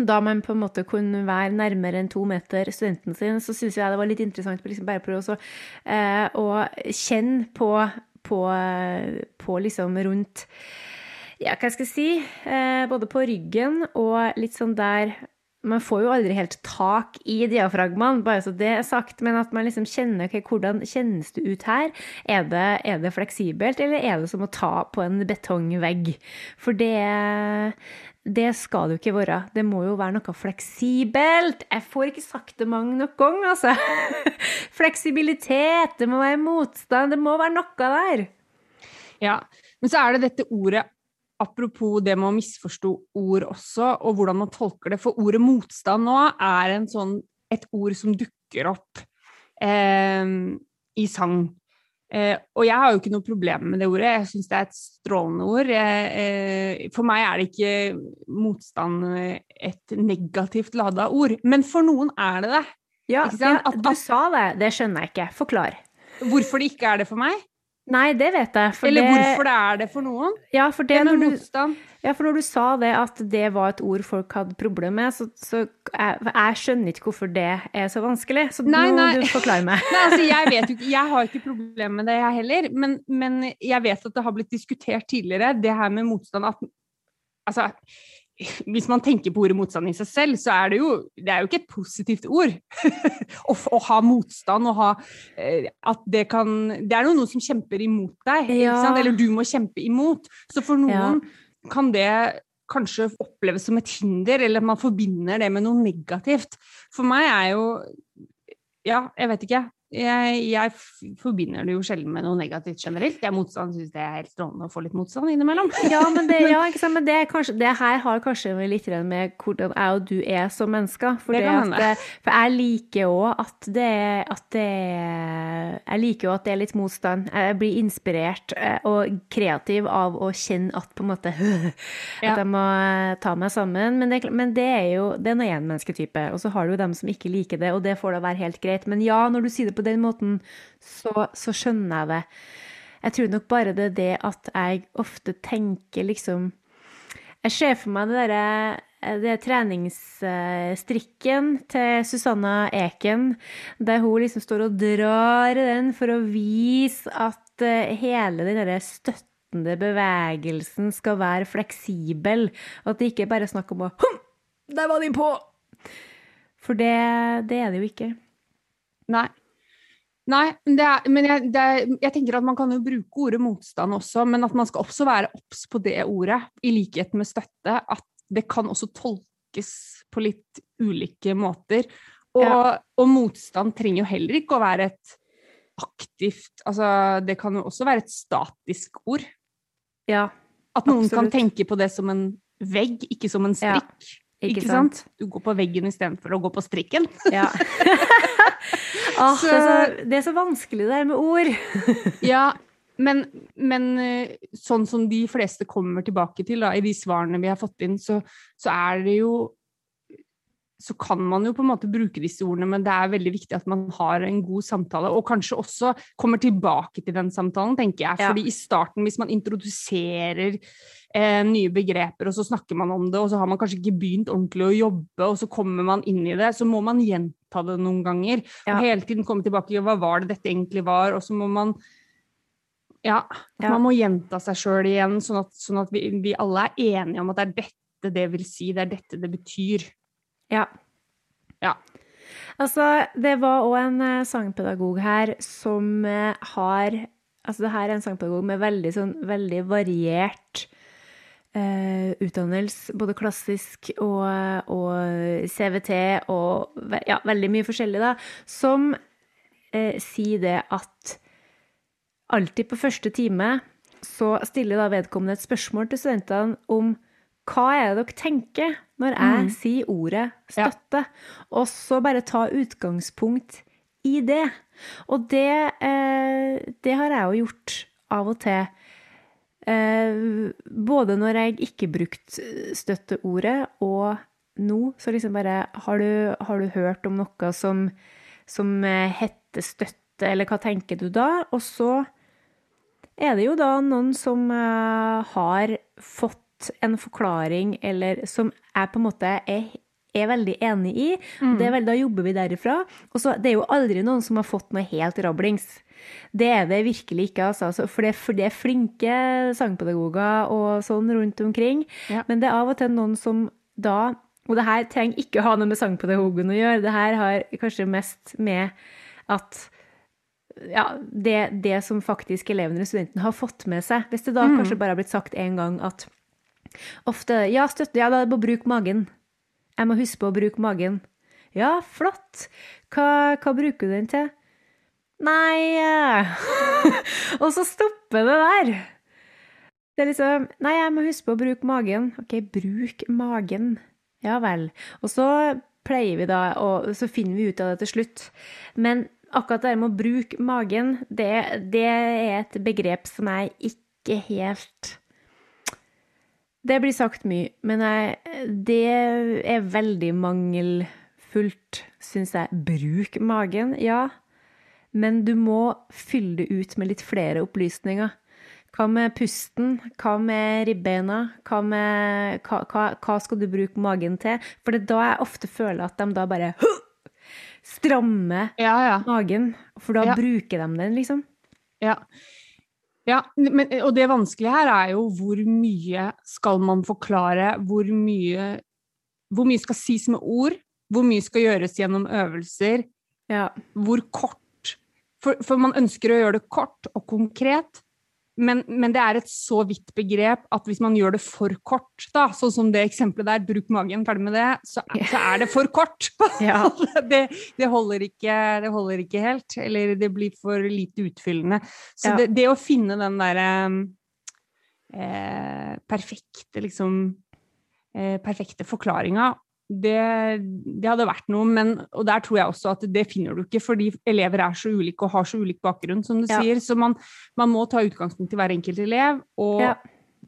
da man på en måte kunne være nærmere enn to meter studenten sin, så syns jeg det var litt interessant liksom bare prøve eh, å kjenne på, på, på, liksom rundt Ja, hva skal jeg si? Eh, både på ryggen og litt sånn der man får jo aldri helt tak i diafragmaen, bare så det er sagt, men at man liksom kjenner okay, hvordan kjennes det ut her? Er det, er det, fleksibelt, eller er det som å ta på en betongvegg? For det, det skal det jo ikke være. Det må jo være noe fleksibelt. Jeg får ikke sagt det mange nok ganger, altså. Fleksibilitet, det må være motstand, det må være noe der. Ja, men så er det dette ordet apropos det med å misforstå ord også, og hvordan man tolker det. For ordet motstand nå er sånn, et ord som dukker opp eh, i sang. Eh, og jeg har jo ikke noe problem med det ordet, jeg syns det er et strålende ord. Eh, for meg er det ikke motstand et negativt lada ord, men for noen er det det. Ja, ja du sa det, det skjønner jeg ikke. Forklar. Hvorfor det ikke er det for meg? Nei, det vet jeg. Eller det... hvorfor det er det for noen? Ja, for det, når du, ja, for når du sa det at det var et ord folk hadde problemer med, så, så jeg, jeg, skjønner ikke hvorfor det er så vanskelig. Så nei, nå må du forklare meg. nei, altså, jeg vet jo ikke, jeg har ikke problemer med det, jeg heller. Men, men jeg vet at det har blitt diskutert tidligere, det her med motstand at Altså, hvis man tenker på ordet motstand i seg selv, så er det jo, det er jo ikke et positivt ord. å, å, ha motstand og ha eh, At det kan Det er jo noe som kjemper imot deg, ja. eller du må kjempe imot. Så for noen ja. kan det kanskje oppleves som et hinder, eller man forbinder det med noe negativt. For meg er jo Ja, jeg vet ikke jeg, jeg, forbinder det jo sjelden med noe negativt generelt. Jeg motstand syns det er helt strålende å få litt motstand innimellom. Ja, men det, ja, men det, kanskje, det her har kanskje litt med hvordan jeg og du er som mennesker. For, det for jeg liker òg at det, at det Jeg liker jo at det er litt motstand. Jeg blir inspirert eh, og kreativ av å kjenne at på en måte At jeg må ta meg sammen. Men det, men det er jo det er nå én mennesketype. Og så har du jo dem som ikke liker det, og det får da være helt greit. Men ja, når du sier det på den måten, så, så skjønner jeg det. Jeg tror nok bare det er det at jeg ofte tenker liksom Jeg ser for meg det derre det treningsstrikken til Susanna Eken, der hun liksom står og drar i den for å vise at eh, hele den derre støttende bevegelsen skal være fleksibel, og at det ikke bare er snakk om å Hum! Der var den på! For det, det er det jo ikke. Nei. Nei, er, men jeg, er, jeg, tenker at man kan jo bruke ordet motstand også, men at man skal også være obs på det ordet, i likhet med støtte. At det kan også tolkes på litt ulike måter. Og, ja. og motstand trenger jo heller ikke å være et aktivt Altså, det kan jo også være et statisk ord. Ja, At noen absolutt. kan tenke på det som en vegg, ikke som en strikk. Ikke, ikke sant? sant? Du går på veggen istedenfor å gå på strikken. Ja. ah, så, det, er så, det, er så, vanskelig det her med ord. ja, men, men, eh, sånn som de fleste kommer tilbake til da, i de svarene vi har fått inn, så, så er det jo så kan man jo på en måte bruke disse ordene, men det er veldig viktig at man har en god samtale, og kanskje også kommer tilbake til den samtalen, tenker jeg. Fordi ja. i starten, hvis man introduserer eh, nye begreper, og så snakker man om det, og så har man kanskje ikke begynt ordentlig å jobbe, og så kommer man inn i det, så må man gjenta det noen ganger. Ja. Og hele tiden komme tilbake til hva var det dette egentlig var, og så må man ja, ja. man må gjenta seg sjøl igjen, sånn at, sånn at vi, vi, alle er enige om at det er dette det vil si, det er dette det betyr. Ja. ja. Altså, det var òg en uh, sangpedagog her som uh, har Altså, det her er en sangpedagog med veldig sånn veldig variert utdannelse, både klassisk og, og CVT og ja, veldig mye forskjellig, da, som sier det at alltid på første time så stiller da vedkommende et spørsmål til studentene om hva er det dere tenker når jeg mm. sier ordet støtte? Ja. Og så bare ta utgangspunkt i det. Og det, eh, det har jeg jo gjort av og til. Eh, både når jeg ikke brukte støtteordet, og nå, så liksom bare Har du, har du hørt om noe som, som heter støtte, eller hva tenker du da? Og så er det jo da noen som har fått en forklaring, eller som jeg på en måte er, er veldig enig i. Mm. Det er vel, da jobber vi derifra. Og så, Det er jo aldri noen som har fått noe helt rablings. Det er det virkelig ikke, altså. For det, for det er flinke sangpedagoger og sånn rundt omkring. Ja. Men det er av og til noen som da Og det her trenger ikke å ha noe med sangpedagogen å gjøre. Det her har kanskje mest med at ja, det, det, som faktisk elevene og studentene har fått med seg. Hvis det da mm. kanskje bare har blitt sagt én gang at ofte Ja, støtte, ja, da er det på å bruke magen. Jeg må huske på å bruke magen. Ja, flott. Hva, hva bruker du den til? Nei. Og så stopper det der. Det er liksom Nei, jeg må huske på å bruke magen. OK, bruk magen. Ja vel. Og så pleier vi da, og så finner vi ut av det til slutt. Men akkurat det med å bruke magen, det, det, er et begrep som jeg ikke helt Det blir sagt mye, men jeg, det er veldig mangelfullt, syns jeg. Bruk magen, ja. Men du må fylle det ut med litt flere opplysninger. Hva med pusten? Hva med ribbeina? Hva, med, hva, hva, hva, skal du bruke magen til? For det er da jeg ofte føler at de da bare strammer ja, ja. magen. For da ja. bruker de den, liksom. Ja. ja men, og det vanskelige her er jo hvor mye skal man forklare? Hvor mye, hvor mye skal sies med ord? Hvor mye skal gjøres gjennom øvelser? Hvor kort? For, for man ønsker å gjøre det kort og konkret, men, men, det er et så vidt begrep at hvis man gjør det for kort, da, sånn som det eksempelet der, bruk magen, ferdig med det, så, så er det for kort. Ja. det, det, holder ikke, det, holder ikke, helt. Eller det blir for lite utfyllende. Så ja. det, det, å finne den derre eh, perfekte, liksom eh, Perfekte forklaringa det, det, hadde vært noe, men, og der tror jeg også at det finner du ikke, fordi elever er så ulike og har så ulik bakgrunn, som du ja. sier. Så man, man, må ta utgangspunkt i hver enkelt elev og ja.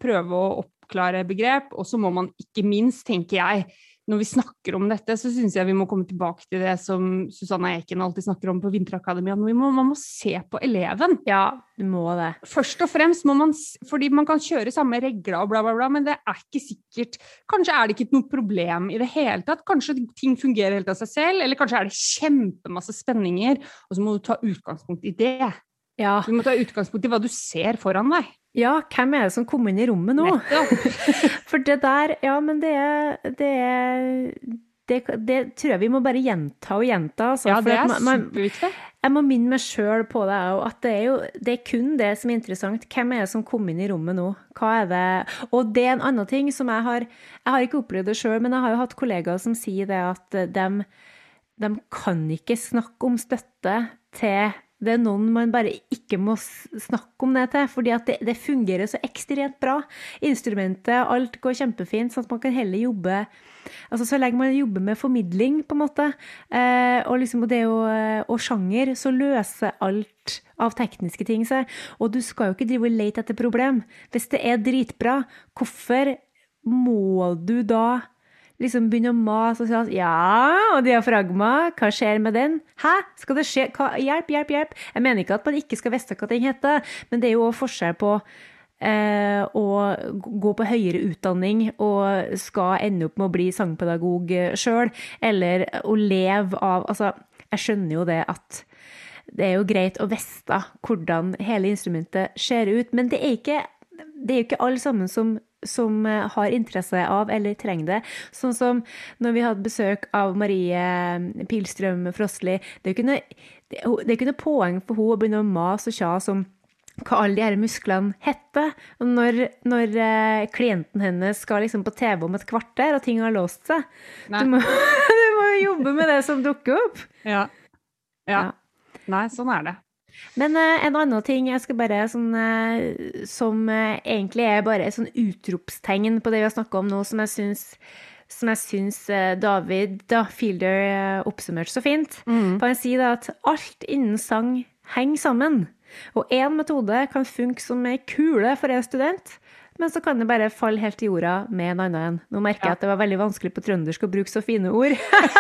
prøve å oppklare begrep. Og så må man ikke minst, tenker jeg, når vi snakker om dette, så syns jeg vi må komme tilbake til det som Susanna Eken alltid snakker om på Vinterakademia. Man må se på eleven. Ja, du må det. Først og fremst må man Fordi man kan kjøre samme regler og bla, bla, bla, men det er ikke sikkert Kanskje er det ikke noe problem i det hele tatt. Kanskje ting fungerer helt av seg selv, eller kanskje er det kjempemasse spenninger, og så må du ta utgangspunkt i det. Ja. Du må ta utgangspunkt i hva du ser foran deg. Ja, hvem er det som kom inn i rommet nå? For det der Ja, men det er, det er det, det, tror jeg vi må bare gjenta og gjenta. Altså, ja, det er superviktig. Jeg må minne meg sjøl på det òg, at det er jo det er kun det som er interessant. Hvem er det som kom inn i rommet nå? Hva er det Og det er en annen ting som jeg har Jeg har ikke opplevd det sjøl, men jeg har jo hatt kollegaer som sier det at de, de kan ikke snakke om støtte til det er noen man bare ikke må snakke om det til, fordi det, det fungerer så ekstremt bra. Instrumentet, alt går kjempefint, sånn at man kan heller jobbe altså Så lenge man jobber med formidling, på en måte, eh, og, liksom, det og, og sjanger, så løser alt av tekniske ting seg. Og du skal jo ikke drive og lete etter problem. Hvis det er dritbra, hvorfor må du da liksom begynner å mase og si at ja, og diafragma, hva skjer med den? Hæ, skal det skje? Hva? Hjelp, hjelp, hjelp. Jeg mener ikke at man ikke skal vite hva ting heter, men det er jo forskjell på eh, å gå på høyere utdanning og skal ende opp med å bli sangpedagog sjøl, eller å leve av Altså, jeg skjønner jo det at det er jo greit å vite hvordan hele instrumentet ser ut, men det er ikke det er jo ikke alle sammen som, som, eh, har interesse av eller trenger det. Sånn som når vi hadde besøk av Marie eh, Pilstrøm Frostli. Det er jo ikke noe, det er ikke noe poeng for henne å begynne å mase og kjase om hva alle de her musklene heter. Når, når uh, klienten hennes skal liksom på TV om et kvarter, og ting har låst seg. Du må, du må, jobbe med det som dukker opp. Ja. ja. ja. Nei, sånn er det. Men uh, en annen ting jeg skal bare sånn, uh, Som uh, egentlig er bare et sånn utropstegn på det vi har snakka om nå, som jeg syns som jeg syns David da, Fielder oppsummerte så fint. Mm. For han sier da at alt innen sang henger sammen. Og én metode kan funke som ei kule for en student, men så kan det bare falle helt i jorda med en annen en. Nå merker jeg at det var veldig vanskelig på trøndersk å bruke så fine ord.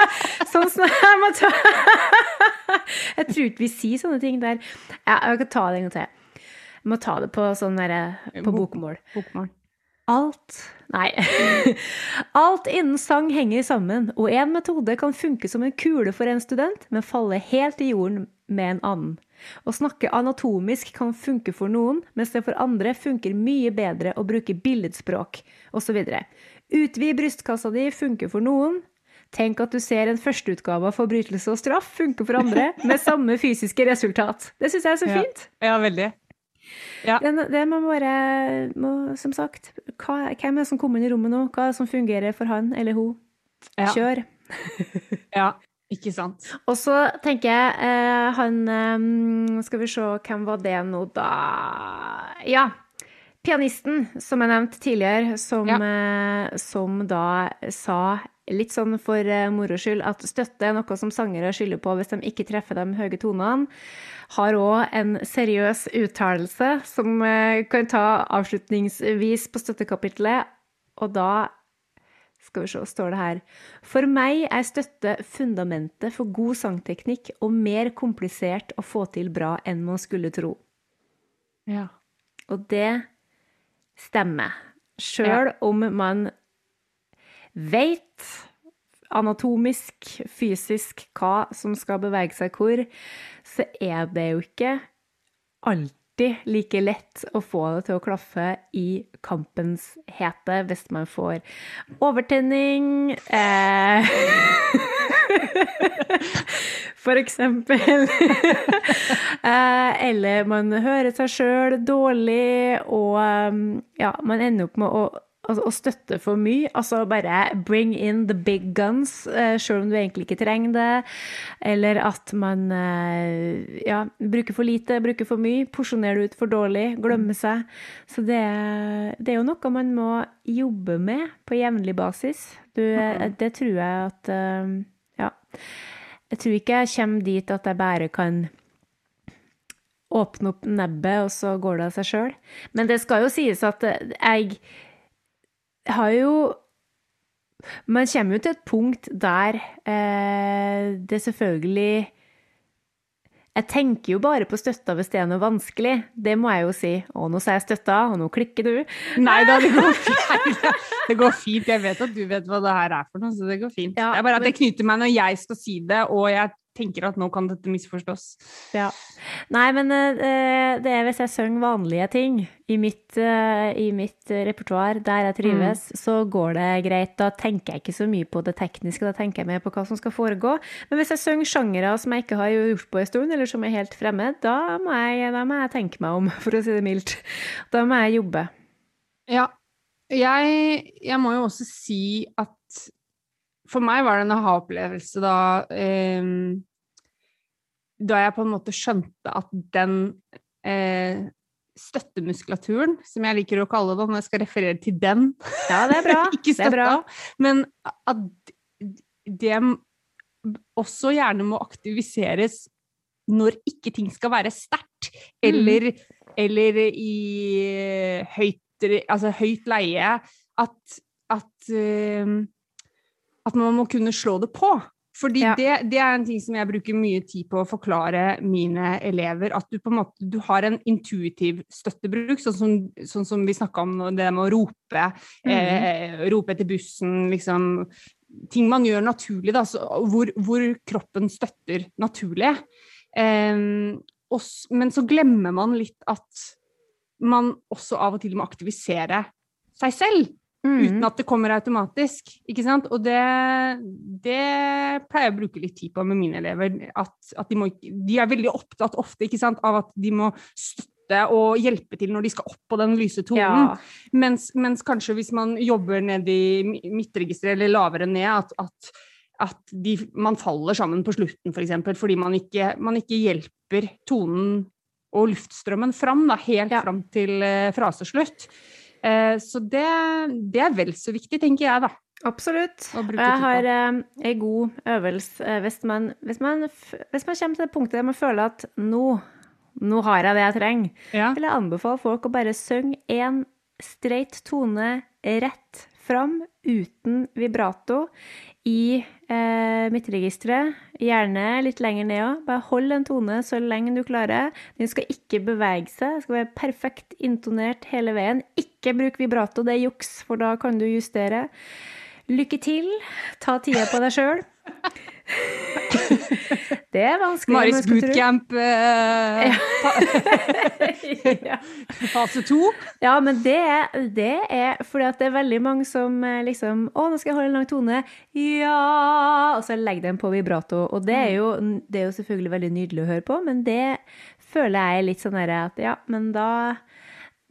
sånn som jeg må ta Jeg tror ikke vi sier sånne ting der. Jeg kan ta det en gang til. Jeg må ta det på sånn derre på bokmål. Bokmål. Alt Nei. Alt innen sang henger sammen, og én metode kan funke som en kule for en student, men falle helt i jorden med en annen. Å snakke anatomisk kan funke for noen, mens det for andre funker mye bedre å bruke billedspråk, osv. Utvid brystkassa di funker for noen. Tenk at du ser en førsteutgave av Forbrytelse og straff funke for andre, med samme fysiske resultat. Det syns jeg er så fint. Ja, ja veldig. Ja. Det, det må bare må, Som sagt, hva, hvem er det som kommer inn i rommet nå? Hva er det som fungerer for han eller hun? Kjør. ja. Ikke sant. Og så tenker jeg eh, han eh, Skal vi se, hvem var det nå, da? Ja. Pianisten, som jeg nevnte tidligere, som, ja. eh, som da sa litt sånn for eh, moro skyld at støtte er noe som sangere skylder på hvis de ikke treffer de høye tonene. Har òg en seriøs uttalelse som eh, kan ta avslutningsvis på støttekapitlet, og da skal vi se, står det her For meg er støtte fundamentet for god sangteknikk og mer komplisert å få til bra enn man skulle tro. Ja. Og det stemmer. Sjøl ja. om man veit anatomisk, fysisk, hva som skal bevege seg hvor, så er det jo ikke alltid alltid like lett å få det til å klaffe i kampens hete hvis man får overtenning eh, For eksempel. eh, eller man hører seg sjøl dårlig, og ja, man ender opp med å altså, å støtte for mye. Altså bare bring in the big guns, uh, selv om du egentlig ikke trenger det. Eller at man uh, ja, bruker for lite, bruker for mye, porsjonerer ut for dårlig, glemmer seg. Så det, det, er jo noe man må jobbe med på jevnlig basis. Du, mm. Det tror jeg at Ja. Jeg tror ikke jeg kommer dit at jeg bare kan åpne opp nebbet, og så går det av seg sjøl. Men det skal jo sies at jeg har jo Man kommer jo til et punkt der eh, det selvfølgelig jeg tenker jo bare på støtta hvis det er noe vanskelig. Det må jeg jo si. Å, nå sa jeg støtta, og nå klikker du. Nei da, det går fint. Det går fint. Jeg vet at du vet hva det her er for noe, så det går fint. Ja, det er bare at det knyter meg når jeg skal si det, og jeg tenker at nå kan dette misforstås. Ja. Nei, men uh, det er hvis jeg synger vanlige ting i mitt, uh, i mitt repertoar, der jeg trives, mm. så går det greit. Da tenker jeg ikke så mye på det tekniske, da tenker jeg mer på hva som skal foregå. Men hvis jeg synger sjangere som jeg ikke har gjort på en stund, eller som er helt fremmed, da må, jeg, da må jeg tenke meg om, for å si det mildt. Da må jeg jobbe. Ja. Jeg, jeg må jo også si at for meg var det en aha-opplevelse da eh, Da jeg på en måte skjønte at den eh, støttemuskulaturen, som jeg liker å kalle det når jeg skal referere til den Ja, det er bra. ikke støtta, bra. men at det også gjerne må aktiviseres når ikke ting skal være sterkt, eller, mm. eller i høyt, altså høyt leie. At, at uh, at man må kunne slå det på. Fordi ja. det, det, er en ting som jeg bruker mye tid på å forklare mine elever. At du på en måte du har en intuitiv støttebruk, sånn som, sånn som vi snakka om det med å rope. Mm. Eh, rope etter bussen, liksom. Ting man gjør naturlig, da, så, hvor, hvor, kroppen støtter naturlig. Eh, og, men så glemmer man litt at man også av og til må aktivisere seg selv. Mm. Uten at det kommer automatisk. ikke sant? Og det, det, pleier jeg å bruke litt tid på med mine elever. At, at de, må, de, er veldig opptatt ofte sant, av at de må støtte og hjelpe til når de skal opp på den lyse tonen. Ja. Mens, mens, kanskje hvis man jobber ned i midtregisteret eller lavere ned, at, at, at de, man faller sammen på slutten, f.eks. For eksempel, fordi man ikke, man ikke, hjelper tonen og luftstrømmen fram, da, helt ja. fram til uh, fraseslutt. Eh, så det, det, er vel så viktig, tenker jeg, da. Absolutt. Jeg har eh, ei god øvelse eh, hvis man, hvis, man, hvis man, kommer til det punktet der man føler at nå, nå har jeg det jeg trenger, ja. vil jeg anbefale folk å bare synge én streit tone rett fram uten vibrato i eh, midtregisteret. Gjerne litt lenger ned òg. Bare hold en tone så lenge du klarer. Den skal ikke bevege seg. den skal være perfekt intonert hele veien. Ikke bruk vibrato, det er juks, for da kan du justere. Lykke til. Ta tida på deg sjøl. Det er vanskelig. Maris bootcamp eh, ja. fase to. Ja, men det er, det er fordi at det er veldig mange som eh, liksom Å, nå skal jeg holde en lang tone. Ja Og så legger de på vibrato. Og det er, jo, det er jo selvfølgelig veldig nydelig å høre på, men det føler jeg er litt sånn herre at ja, men da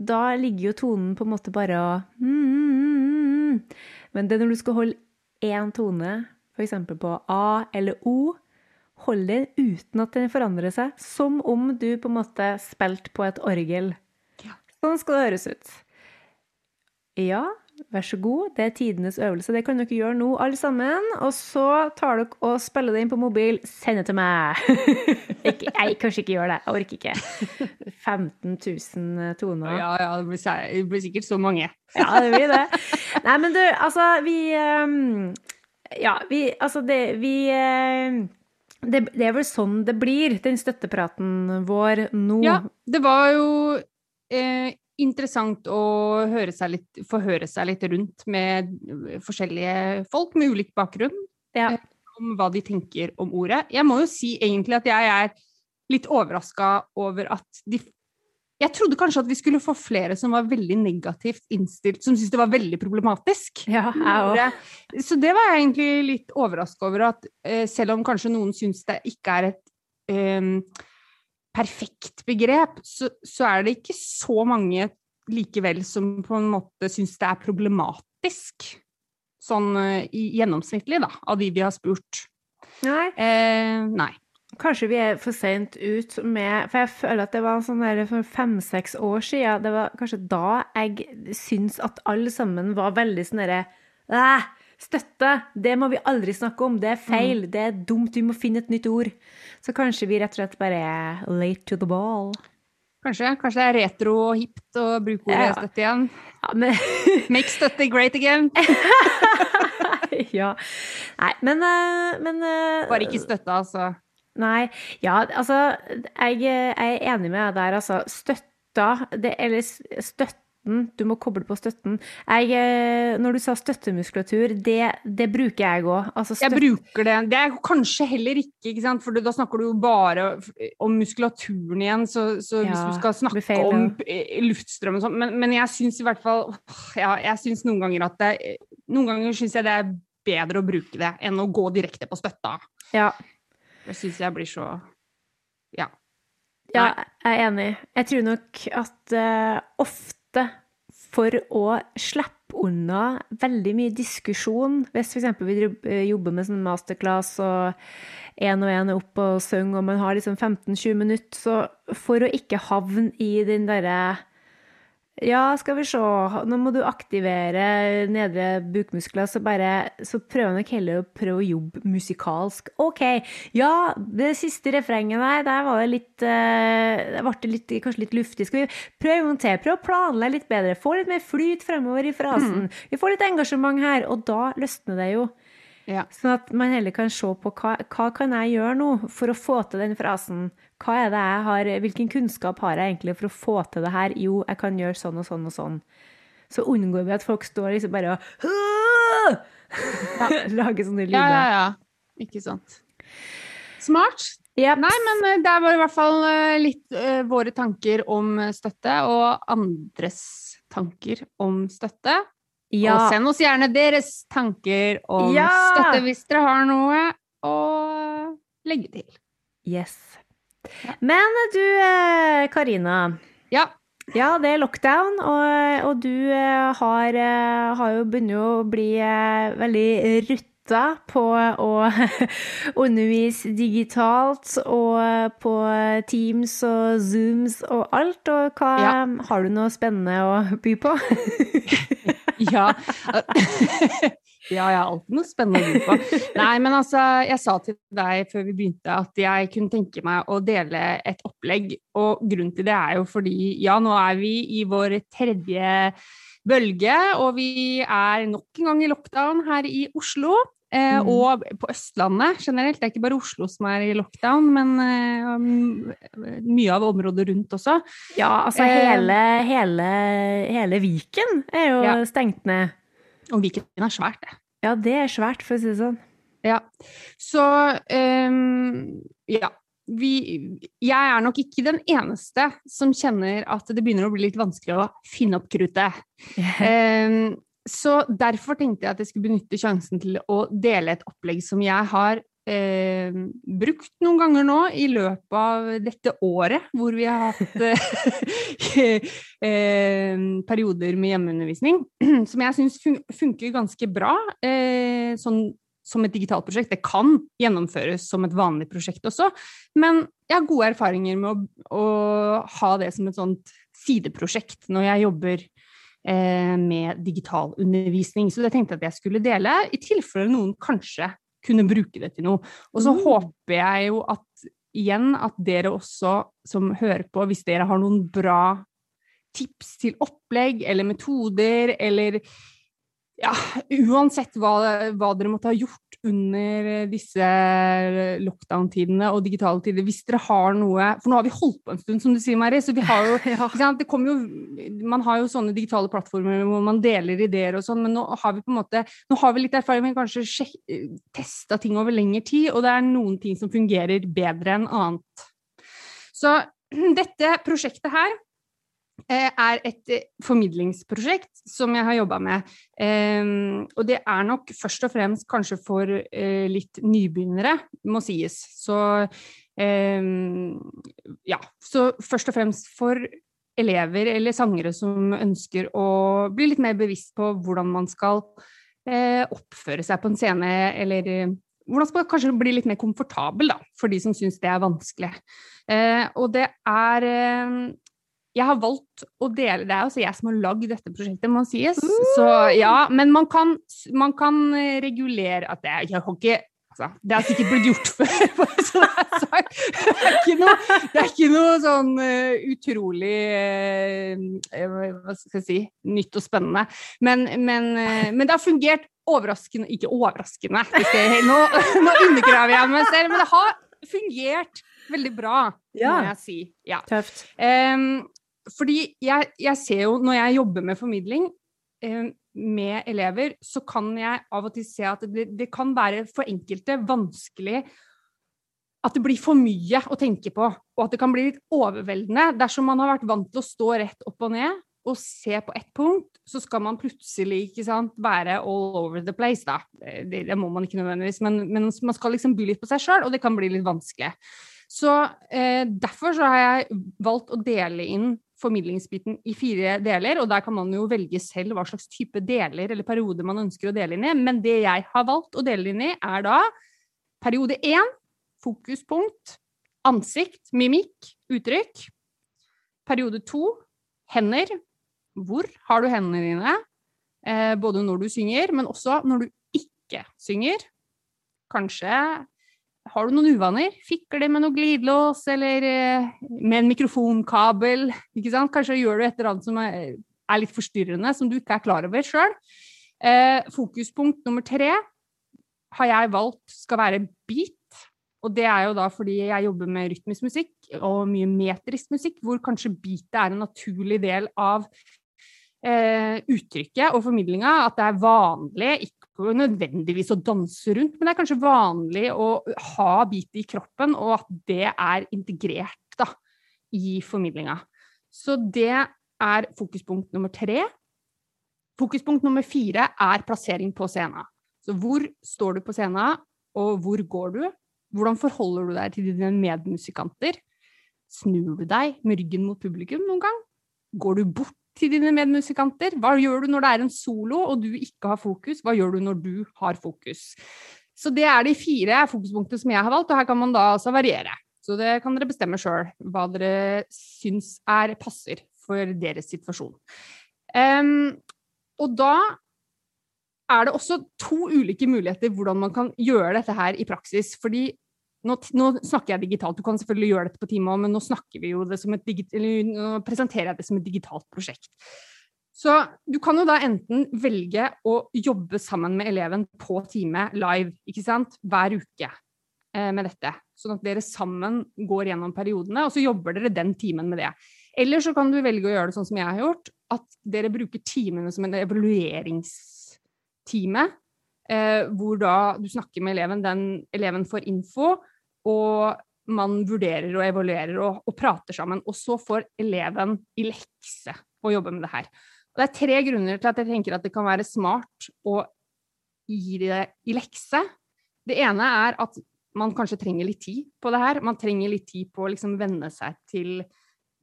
da ligger jo tonen på en måte bare og mm, mm, mm, Men det når du skal holde én tone f.eks. på A eller O, hold den uten at den forandrer seg, som om du på en måte spilte på et orgel. Ja. Sånn skal det høres ut. Ja, vær så god, det er tidenes øvelse. Det kan dere gjøre nå, alle sammen. Og så tar dere og spiller det inn på mobil. Send det til meg! ikke, jeg kanskje ikke gjør det. Jeg orker ikke. 15 000 toner. Ja, ja, det blir, det blir sikkert så mange. ja, det blir det. Nei, men du, altså, vi um, ja, vi Altså, det Vi eh, det, det, er vel sånn det blir, den støttepraten vår nå. Ja, det var jo eh, interessant å høre seg litt, få høre seg litt rundt med forskjellige folk med ulik bakgrunn. Ja. Eh, om hva de tenker om ordet. Jeg må jo si egentlig at jeg er litt overraska over at de jeg trodde kanskje at vi skulle få flere som var veldig negativt innstilt, som syntes det var veldig problematisk. Ja, jeg også. Så det var jeg egentlig litt overraska over, at eh, selv om kanskje noen syns det ikke er et um, perfekt begrep, så, så, er det ikke så mange likevel som på en måte syns det er problematisk. Sånn eh, gjennomsnittlig, da, av de vi har spurt. Nei. Eh, nei. Kanskje vi er for seint ut med For jeg føler at det var sånn der for fem-seks år siden. Det var kanskje da jeg syns at alle sammen var veldig sånn derre Støtte! Det må vi aldri snakke om. Det er feil. Mm. Det er dumt. Vi må finne et nytt ord. Så kanskje vi rett og slett bare er late to the ball. Kanskje. Kanskje det er retro og hipt å bruke ordet ja. støtte igjen. Ja, men... Make støtte great again. ja. Nei, men, eh, men eh, Bare ikke støtte, altså. Nei. Ja, altså Jeg, jeg er enig med deg der, altså. Støtta det, Eller støtten Du må koble på støtten. Jeg, eh, når du sa støttemuskulatur, det, det bruker jeg òg. Altså jeg bruker det. Det er kanskje heller ikke, ikke sant? for da snakker du jo bare om muskulaturen igjen. Så, så ja, hvis du skal snakke feil, om luftstrøm og sånn men, men, jeg syns i hvert fall ja, Jeg syns noen ganger at det Noen ganger syns jeg det er bedre å bruke det enn å gå direkte på støtta. Ja. Det syns jeg blir så Ja. Ja, jeg er enig. Jeg tror nok at uh, ofte for å slippe unna veldig mye diskusjon, hvis f.eks. vi eh, jobber med sånn masterclass og én og én er oppe og synger, og man har liksom 15-20 minutter, så for å ikke havne i den derre ja, skal vi se, nå må du aktivere nedre bukmuskler, så bare Så prøver nok heller å prøve å jobbe musikalsk. OK, ja, det siste refrenget der, der var det litt uh, ble det litt, kanskje litt luftig. Skal vi prøve en gang til? Prøve å planlegge litt bedre. Få litt mer flyt fremover i frasen. Mm. Vi får litt engasjement her, og da løsner det jo. Ja. Sånn at man heller kan se på hva, hva kan jeg gjøre nå for å få til den frasen. Hva er det jeg har, Hvilken kunnskap har jeg egentlig for å få til det her? Jo, jeg kan gjøre sånn og sånn og sånn. Så unngår vi at folk står liksom bare og ja. lager sånne lyder. Ja, ja, ja. Ikke sant. Smart. Yep. Nei, men eh, det var i hvert fall eh, litt uh, våre tanker om støtte, og andres tanker om støtte. Ja. Og send oss gjerne deres tanker om ja. støtte hvis dere har noe å legge til. Yes. Men du, eh, Karina. Ja. Ja, det er lockdown, og, og du eh, har, eh, har jo begynt å bli veldig rutta på å undervise digitalt og på Teams og Zooms og alt. Og hva, ja. har du noe spennende å by på? ja. ja, jeg har alltid noe spennende å by på. Nei, men altså, jeg sa til deg før vi begynte at jeg kunne tenke meg å dele et opplegg, og grunnen til det er jo fordi ja, nå er vi i vår tredje bølge, og vi er nok en gang i lockdown her i Oslo. Eh, mm. Og på Østlandet generelt. Det er ikke bare Oslo som er i lockdown, men eh, mye av området rundt også. Ja, altså eh, hele, hele, hele Viken er jo ja. stengt ned. Og Viken er svært, det. Ja, det er svært, for å si det sånn. Ja. Så um, ja. Vi, jeg er nok ikke den eneste som kjenner at det begynner å bli litt vanskelig å finne opp kruttet. um, så derfor tenkte jeg at jeg skulle benytte sjansen til å dele et opplegg som jeg har eh, brukt noen ganger nå i løpet av dette året, hvor vi har hatt eh, eh, perioder med hjemmeundervisning, som jeg syns fun funker ganske bra. Eh, sånn som et digitalt prosjekt. Det kan gjennomføres som et vanlig prosjekt også, men jeg har gode erfaringer med å, å ha det som et sånt sideprosjekt når jeg jobber med digital undervisning. Så det tenkte jeg at jeg skulle dele, i tilfelle noen kanskje kunne bruke det til noe. Og så mm. håper jeg jo at igjen at dere også som hører på, hvis dere har noen bra tips til opplegg eller metoder eller ja, uansett hva, hva, dere måtte ha gjort under disse lockdown-tidene og digitale tider, hvis dere har noe For nå har vi holdt på en stund, som du sier, Mari. Så vi har jo, det jo Man har jo sånne digitale plattformer hvor man deler ideer og sånn, men nå har vi på en måte Nå har vi litt erfaring med kanskje testa ting over lengre tid, og det er noen ting som fungerer bedre enn annet. Så dette prosjektet her Eh, er et eh, formidlingsprosjekt som jeg har jobba med. Um, og det er nok først og fremst kanskje for uh, litt nybegynnere, må sies. Så um, ja. Så først og fremst for elever eller sangere som ønsker å bli litt mer bevisst på hvordan man skal oppføre seg på en scene, eller hvordan skal man kanskje bli litt mer komfortabel, da, for de som syns det er vanskelig. og det er jeg har valgt å dele Det er også jeg som har lagd dette prosjektet, må sies. Så ja, men man kan, man kan eh, regulere at det, Jeg har ikke altså, Det har sikkert blitt gjort før, så det er, det er ikke noe, det er ikke noe sånn uh, utrolig uh, Hva skal jeg si nytt og spennende. Men, men, uh, men det har fungert overraskende Ikke overraskende, nå, nå undergraver jeg meg selv, men det har fungert veldig bra, ja. må jeg si. Ja. Tøft. Um, fordi jeg, jeg, ser jo, når jeg jobber med formidling eh, med elever, så kan jeg av og til se at det, det, kan være for enkelte vanskelig at det blir for mye å tenke på, og at det kan bli litt overveldende. Dersom man har vært vant til å stå rett opp og ned og se på ett punkt, så skal man plutselig sant, være all over the place, da. Det, det må man ikke nødvendigvis, men, men, man skal liksom by litt på seg sjøl, og det kan bli litt vanskelig. Så eh, derfor så har jeg valgt å dele inn formidlingsbiten i fire deler, og der kan man jo velge selv hva slags type deler eller periode man ønsker å dele inn i. Men det jeg har valgt å dele inn i, er da periode én, fokuspunkt, ansikt, mimikk, uttrykk. Periode to, hender. Hvor har du hendene dine? Eh, både når du synger, men også når du ikke synger. Kanskje har du noen uvaner? Fikler med noe glidelås, eller eh, med en mikrofonkabel? Ikke? Kanskje gjør du et eller annet som er, litt forstyrrende, som du ikke er klar over sjøl. Eh, fokuspunkt nummer tre. har jeg valgt skal være beat. Og det er jo da fordi jeg jobber med rytmisk musikk og mye metrisk musikk, hvor kanskje beatet er en naturlig del av eh, uttrykket og formidlinga. At det er vanlig, ikke nødvendigvis å danse rundt, men det er kanskje vanlig å ha bitet i kroppen, og at det er integrert da, i formidlinga. Så det er fokuspunkt nummer tre. Fokuspunkt nummer fire er plassering på scenen. Så hvor står du på scenen, og hvor går du? Hvordan forholder du deg til dine medmusikanter? Snur du deg med ryggen mot publikum noen gang? Går du bort til dine medmusikanter? Hva gjør du når det er en solo og du ikke har fokus? Hva gjør du når du har fokus? Så det er de fire fokuspunktene som jeg har valgt, og her kan man da altså variere. Så det kan dere bestemme sjøl hva dere syns er passer for deres situasjon. Um, og da er det også to ulike muligheter hvordan man kan gjøre dette her i praksis. Fordi nå, nå, snakker jeg digitalt, du kan selvfølgelig gjøre dette på time men nå nå presenterer jeg det som et digitalt prosjekt. Så du kan jo da enten velge å jobbe sammen med eleven på time live, ikke sant, hver uke eh, med dette. Sånn at dere sammen går gjennom periodene, og så jobber dere den timen med det. Eller så kan du velge å gjøre det sånn som jeg har gjort, at dere bruker timene som en evalueringstime. Eh, hvor da du snakker med eleven, den eleven får info, og man vurderer og evaluerer og, og, prater sammen. Og så får eleven i lekse å jobbe med det her. Og det er tre grunner til at jeg tenker at det kan være smart å gi det i lekse. Det ene er at man kanskje trenger litt tid på det her. Man trenger litt tid på å liksom venne seg til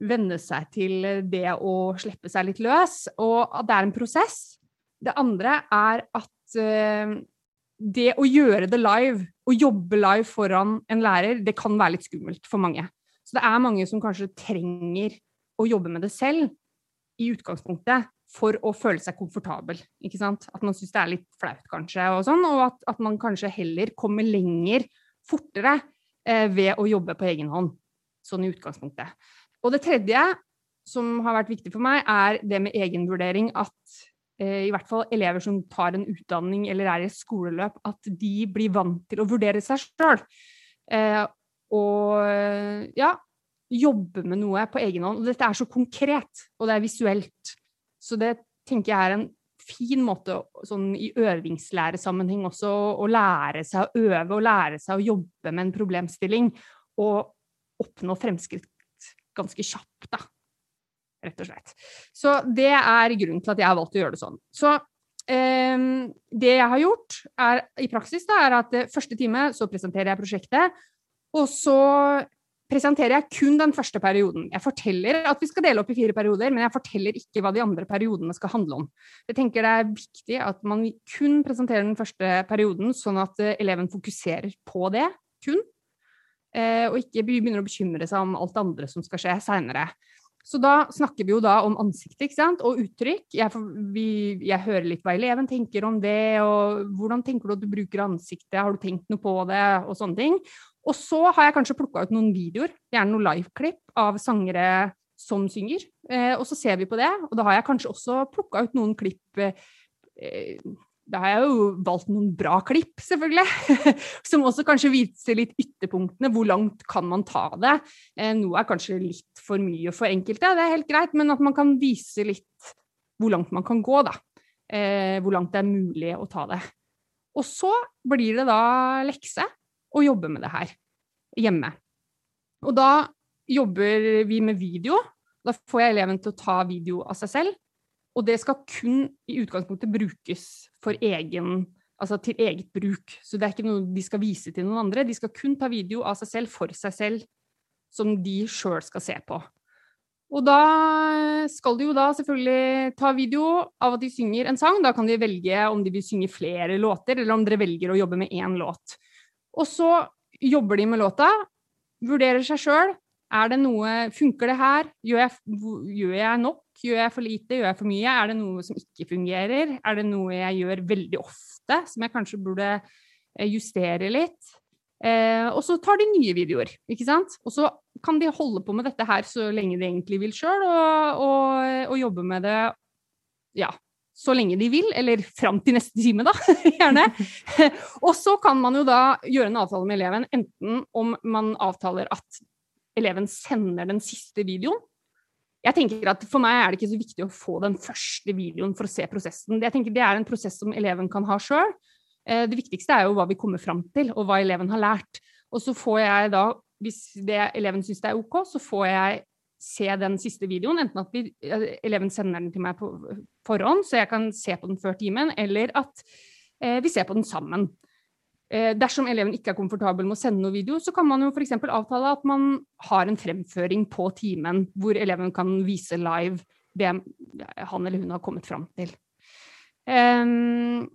venne seg til det å slippe seg litt løs, og at det er en prosess. Det andre er at uh, det å gjøre det live, å jobbe live foran en lærer, det kan være litt skummelt for mange. Så det er mange som kanskje trenger å jobbe med det selv i utgangspunktet for å føle seg komfortabel. ikke sant? At man syns det er litt flaut, kanskje, og sånn, og at, at man kanskje heller kommer lenger fortere eh, ved å jobbe på egen hånd. Sånn i utgangspunktet. Og det tredje, som har vært viktig for meg, er det med egenvurdering. At i hvert fall elever som tar en utdanning eller er i skoleløp, at de blir vant til å vurdere seg sjøl. Eh, og ja, jobbe med noe på egen hånd. Og dette er så konkret, og det er visuelt. Så det tenker jeg er en fin måte sånn i øvingslæresammenheng også å lære seg å øve og lære seg å jobbe med en problemstilling og oppnå fremskritt ganske kjapt, da. Rett og slett. Så det er grunnen til at jeg har valgt å gjøre det sånn. Så eh, det jeg har gjort er, i praksis, da, er at første time så presenterer jeg prosjektet, og så presenterer jeg kun den første perioden. Jeg forteller at vi skal dele opp i fire perioder, men jeg forteller ikke hva de andre periodene skal handle om. Jeg tenker det er viktig at man kun presenterer den første perioden, sånn at eh, eleven fokuserer på det, kun. Eh, og ikke begynner å bekymre seg om alt det andre som skal skje seinere. Så da snakker vi jo da om ansiktet ikke sant? og uttrykk. Jeg, vi, jeg, hører litt hva eleven tenker om det, og hvordan tenker du at du bruker ansiktet, har du tenkt noe på det, og sånne ting. Og så har jeg kanskje plukka ut noen videoer, gjerne noen liveklipp av sangere som synger. Eh, og så ser vi på det, og da har jeg kanskje også plukka ut noen klipp eh, da har jeg jo valgt noen bra klipp, selvfølgelig. Som også kanskje viser litt ytterpunktene. Hvor langt kan man ta det? Eh, noe er kanskje litt for mye for enkelte, det er helt greit. Men at man kan vise litt hvor langt man kan gå, da. Eh, hvor langt det er mulig å ta det. Og så blir det da lekse å jobbe med det her hjemme. Og da jobber vi med video. Da får jeg eleven til å ta video av seg selv. Og det skal kun i utgangspunktet brukes for egen, altså til eget bruk. Så det er ikke noe de skal vise til noen andre. De skal kun ta video av seg selv, for seg selv, som de sjøl skal se på. Og da skal de jo da selvfølgelig ta video av at de synger en sang. Da kan de velge om de vil synge flere låter, eller om dere velger å jobbe med én låt. Og så jobber de med låta, vurderer seg sjøl. Er det noe Funker det her? Gjør jeg, gjør jeg nok? Gjør jeg for lite? Gjør jeg for mye? Er det noe som ikke fungerer? Er det noe jeg gjør veldig ofte, som jeg kanskje burde eh, justere litt? Eh, og så tar de nye videoer, ikke sant? Og så kan de holde på med dette her så lenge de egentlig vil sjøl, og, og, og, jobbe med det ja, så lenge de vil, eller fram til neste time, da, gjerne. og så kan man jo da gjøre en avtale med eleven, enten om man avtaler at eleven sender den siste videoen. Jeg tenker at For meg er det ikke så viktig å få den første videoen for å se prosessen. Jeg tenker Det er en prosess som eleven kan ha sjøl. Eh, det viktigste er jo hva vi kommer fram til, og hva eleven har lært. Og så får jeg da, hvis eleven syns det er OK, så får jeg se den siste videoen. Enten at vi, eh, eleven sender den til meg på forhånd, så jeg kan se på den før timen, eller at eh, vi ser på den sammen. Eh, dersom eleven ikke er komfortabel med å sende noe video, så kan man jo f.eks. avtale at man har en fremføring på timen hvor eleven kan vise live det han eller hun har kommet fram til. Um,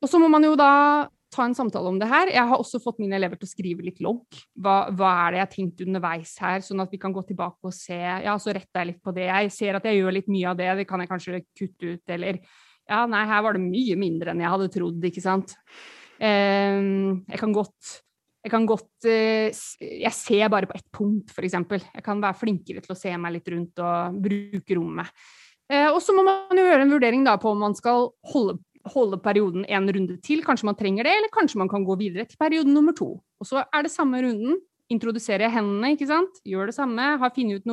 og så må man jo da ta en samtale om det her. Jeg har også fått mine elever til å skrive litt logg. Hva, hva er det jeg har tenkt underveis her, sånn at vi kan gå tilbake og se. Ja, så retter jeg litt på det. Jeg ser at jeg gjør litt mye av det, det kan jeg kanskje kutte ut, eller Ja, nei, her var det mye mindre enn jeg hadde trodd, ikke sant. Eh, jeg kan godt jeg kan godt eh, Jeg ser bare på ett punkt, f.eks. Jeg kan være flinkere til å se meg litt rundt og bruke rommet. Eh, og så må man jo gjøre en vurdering da på om man skal holde holde perioden en runde til. Kanskje man trenger det, eller kanskje man kan gå videre til periode nummer to. Og så er det samme runden. Introduserer jeg hendene, ikke sant. Gjør det samme. Har ut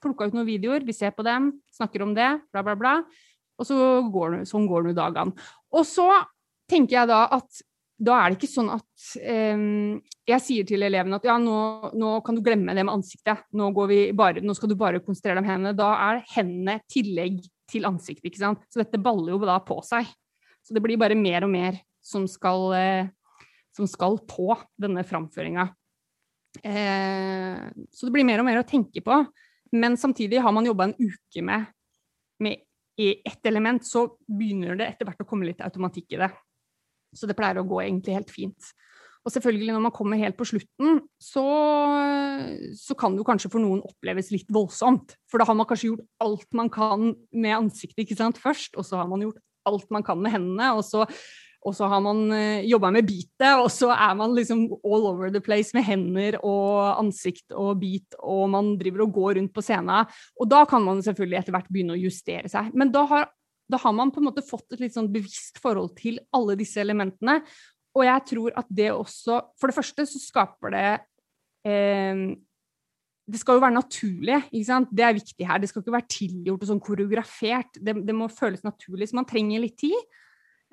plukka ut noen videoer, vi ser på dem, snakker om det, bla, bla, bla. Og så går sånn går det dagene. Og så tenker jeg da at da er det ikke sånn at eh, jeg sier til elevene at ja, nå, nå, kan du glemme det med ansiktet. Nå, bare, nå skal du bare konsentrere deg om hendene. Da er hendene tillegg til ansiktet. ikke sant? Så dette baller jo da på seg. Så det blir bare mer og mer som skal, eh, som skal på denne framføringa. Eh, så det blir mer og mer å tenke på. Men samtidig har man jobba en uke med, med ett element, så begynner det etter hvert å komme litt automatikk i det. Så det pleier å gå egentlig helt fint. Og selvfølgelig, når man kommer helt på slutten, så, så, kan det jo kanskje for noen oppleves litt voldsomt. For da har man kanskje gjort alt man kan med ansiktet ikke sant, først, og så har man gjort alt man kan med hendene, og så, og så har man eh, jobba med beatet, og så er man liksom all over the place med hender og ansikt og beat, og man driver og går rundt på scenen. Og da kan man selvfølgelig etter hvert begynne å justere seg. Men da har da har man på en måte fått et litt sånn bevisst forhold til alle disse elementene, og jeg tror at det også For det første så skaper det eh, Det skal jo være naturlig, ikke sant. Det er viktig her. Det skal ikke være tilgjort og sånn koreografert. Det, det må føles naturlig. Så man trenger litt tid.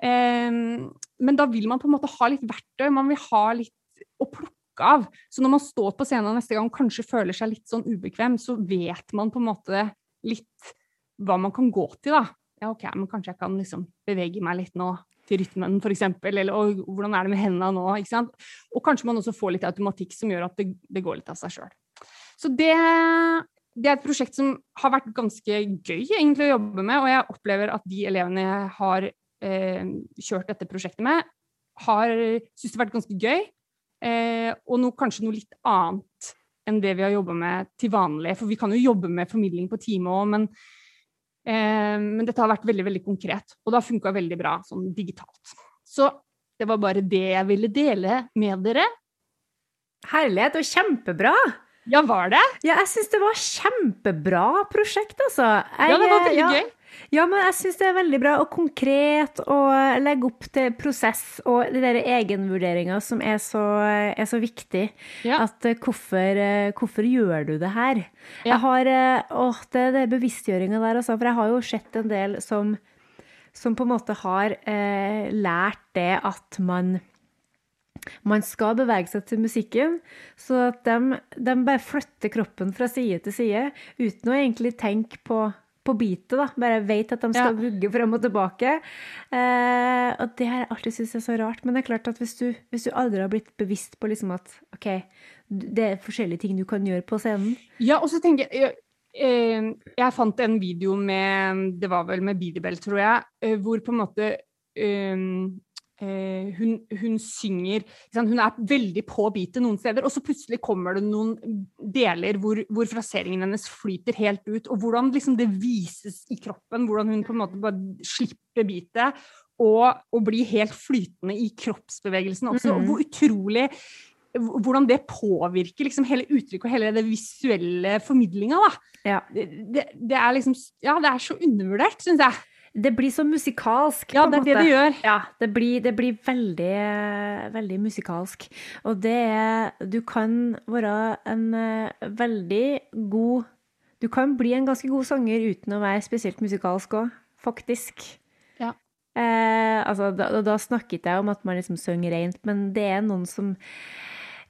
Eh, men da vil man på en måte ha litt verktøy. Man vil ha litt å plukke av. Så når man står på scenen neste gang og kanskje føler seg litt sånn ubekvem, så vet man på en måte litt hva man kan gå til, da. Ja, OK, men kanskje jeg kan liksom bevege meg litt nå til rytmen, f.eks. Eller og, hvordan er det med hendene nå? ikke sant? Og kanskje man også får litt automatikk som gjør at det, det går litt av seg sjøl. Så det, det, er et prosjekt som har vært ganske gøy egentlig å jobbe med, og jeg opplever at de elevene jeg har eh, kjørt dette prosjektet med, har syntes det har vært ganske gøy. Eh, og noe, kanskje noe litt annet enn det vi har jobba med til vanlig. For vi kan jo jobbe med formidling på time òg, men men dette har vært veldig veldig konkret, og det har funka veldig bra sånn digitalt. Så det var bare det jeg ville dele med dere. Herlighet, og kjempebra! Ja, var det? Ja, jeg syns det var kjempebra prosjekt, altså. Jeg, ja, det var veldig ja, gøy. Ja, men jeg syns det er veldig bra og konkret å legge opp til prosess og de der egenvurderinga som er så, er så viktig. Ja. At uh, hvorfor, uh, hvorfor, gjør du det her? Ja. Jeg har Åh, det er bevisstgjøringa der, altså. For jeg har jo sett en del som, som på en måte har lært det at man man skal bevege seg til musikken, så at de, de bare flytter kroppen fra side til side uten å egentlig tenke på på beatet, da. Bare vet at de skal ja. vugge frem og tilbake. Eh, og det har jeg alltid syntes er så rart. Men det er klart at hvis du, hvis du aldri har blitt bevisst på liksom at OK, det er forskjellige ting du kan gjøre på scenen Ja, og så tenker jeg jeg, eh, jeg fant en video med Det var vel med Bidibel, tror jeg, eh, hvor på en måte um, Eh, hun, hun, synger Hun er veldig på beatet noen steder, og så plutselig kommer det noen deler hvor, hvor fraseringen hennes flyter helt ut. Og hvordan liksom det vises i kroppen, hvordan hun på en måte bare slipper beatet. Og, og blir helt flytende i kroppsbevegelsen også. Mm. Og hvor utrolig hvordan det påvirker liksom hele uttrykket og hele det visuelle formidlinga. Ja. Det, det, det, er liksom Ja, det er så undervurdert, syns jeg. Det blir så musikalsk. Ja, det er det det gjør. Ja, det blir, det blir veldig, veldig musikalsk. Og det er Du kan være en uh, veldig god Du kan bli en ganske god sanger uten å være spesielt musikalsk òg, faktisk. Ja. Eh, altså, da, da snakket jeg om at man liksom synger rent, men det er noen som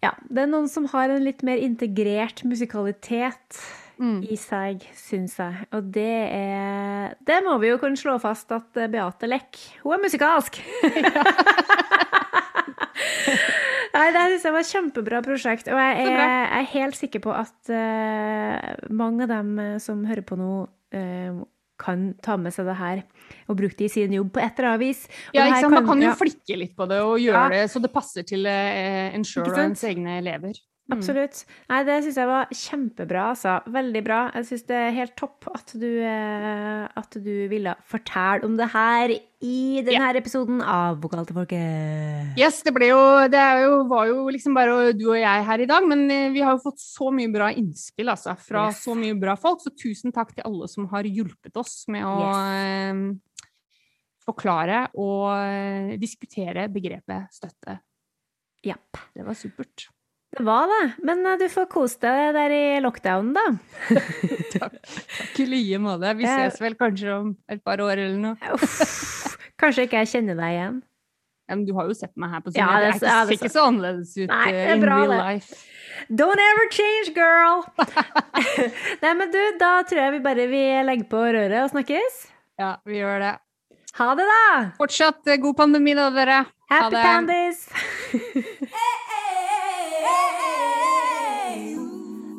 Ja, det er noen som har en litt mer integrert musikalitet mm. i seg, syns jeg. Og det er Det må vi jo kunne slå fast at eh, Beate Lekk, hun er musikalsk! Nei, det syns jeg var et kjempebra prosjekt. Og jeg er, jeg er helt sikker på at uh, mange av dem eh, som hører på nå, uh, kan ta med seg det her og bruke det i sin jobb på et eller annet vis. Og ja, ikke sant? Man kan jo ja. flikke litt på det og gjøre ja. det så det passer til en sjøl og ens egne elever. Mm. Absolutt. Nei, det syns jeg var kjempebra, altså. Veldig bra. Jeg syns det er helt topp at du, eh, at du ville fortelle om det her i denne yeah. episoden av Vokal til folket. Yes, det ble jo Det jo, var jo liksom bare du og jeg her i dag, men eh, vi har jo fått så mye bra innspill, altså. Fra yes. så mye bra folk. Så tusen takk til alle som har hjulpet oss med å yes. eh, forklare og diskutere begrepet støtte. Yep. Det var supert. Det var det. Men eh, du får kose deg der i lockdownen, da. takk. Takk i like måte. Vi ses vel kanskje om et par år eller noe. Uff, kanskje ikke jeg kjenner deg igjen. Ja, men du har jo sett meg her på scenen. Ja, det, det, er ikke, ikke så annerledes ut Nei, det er in bra, life. det. Don't ever change, girl! Nei, men du, da tror jeg vi bare vi legger på røret og snakkes. Ja, vi gjør det. Ha det, da! Fortsatt eh, god pandemi, da, dere. Happy Pandis!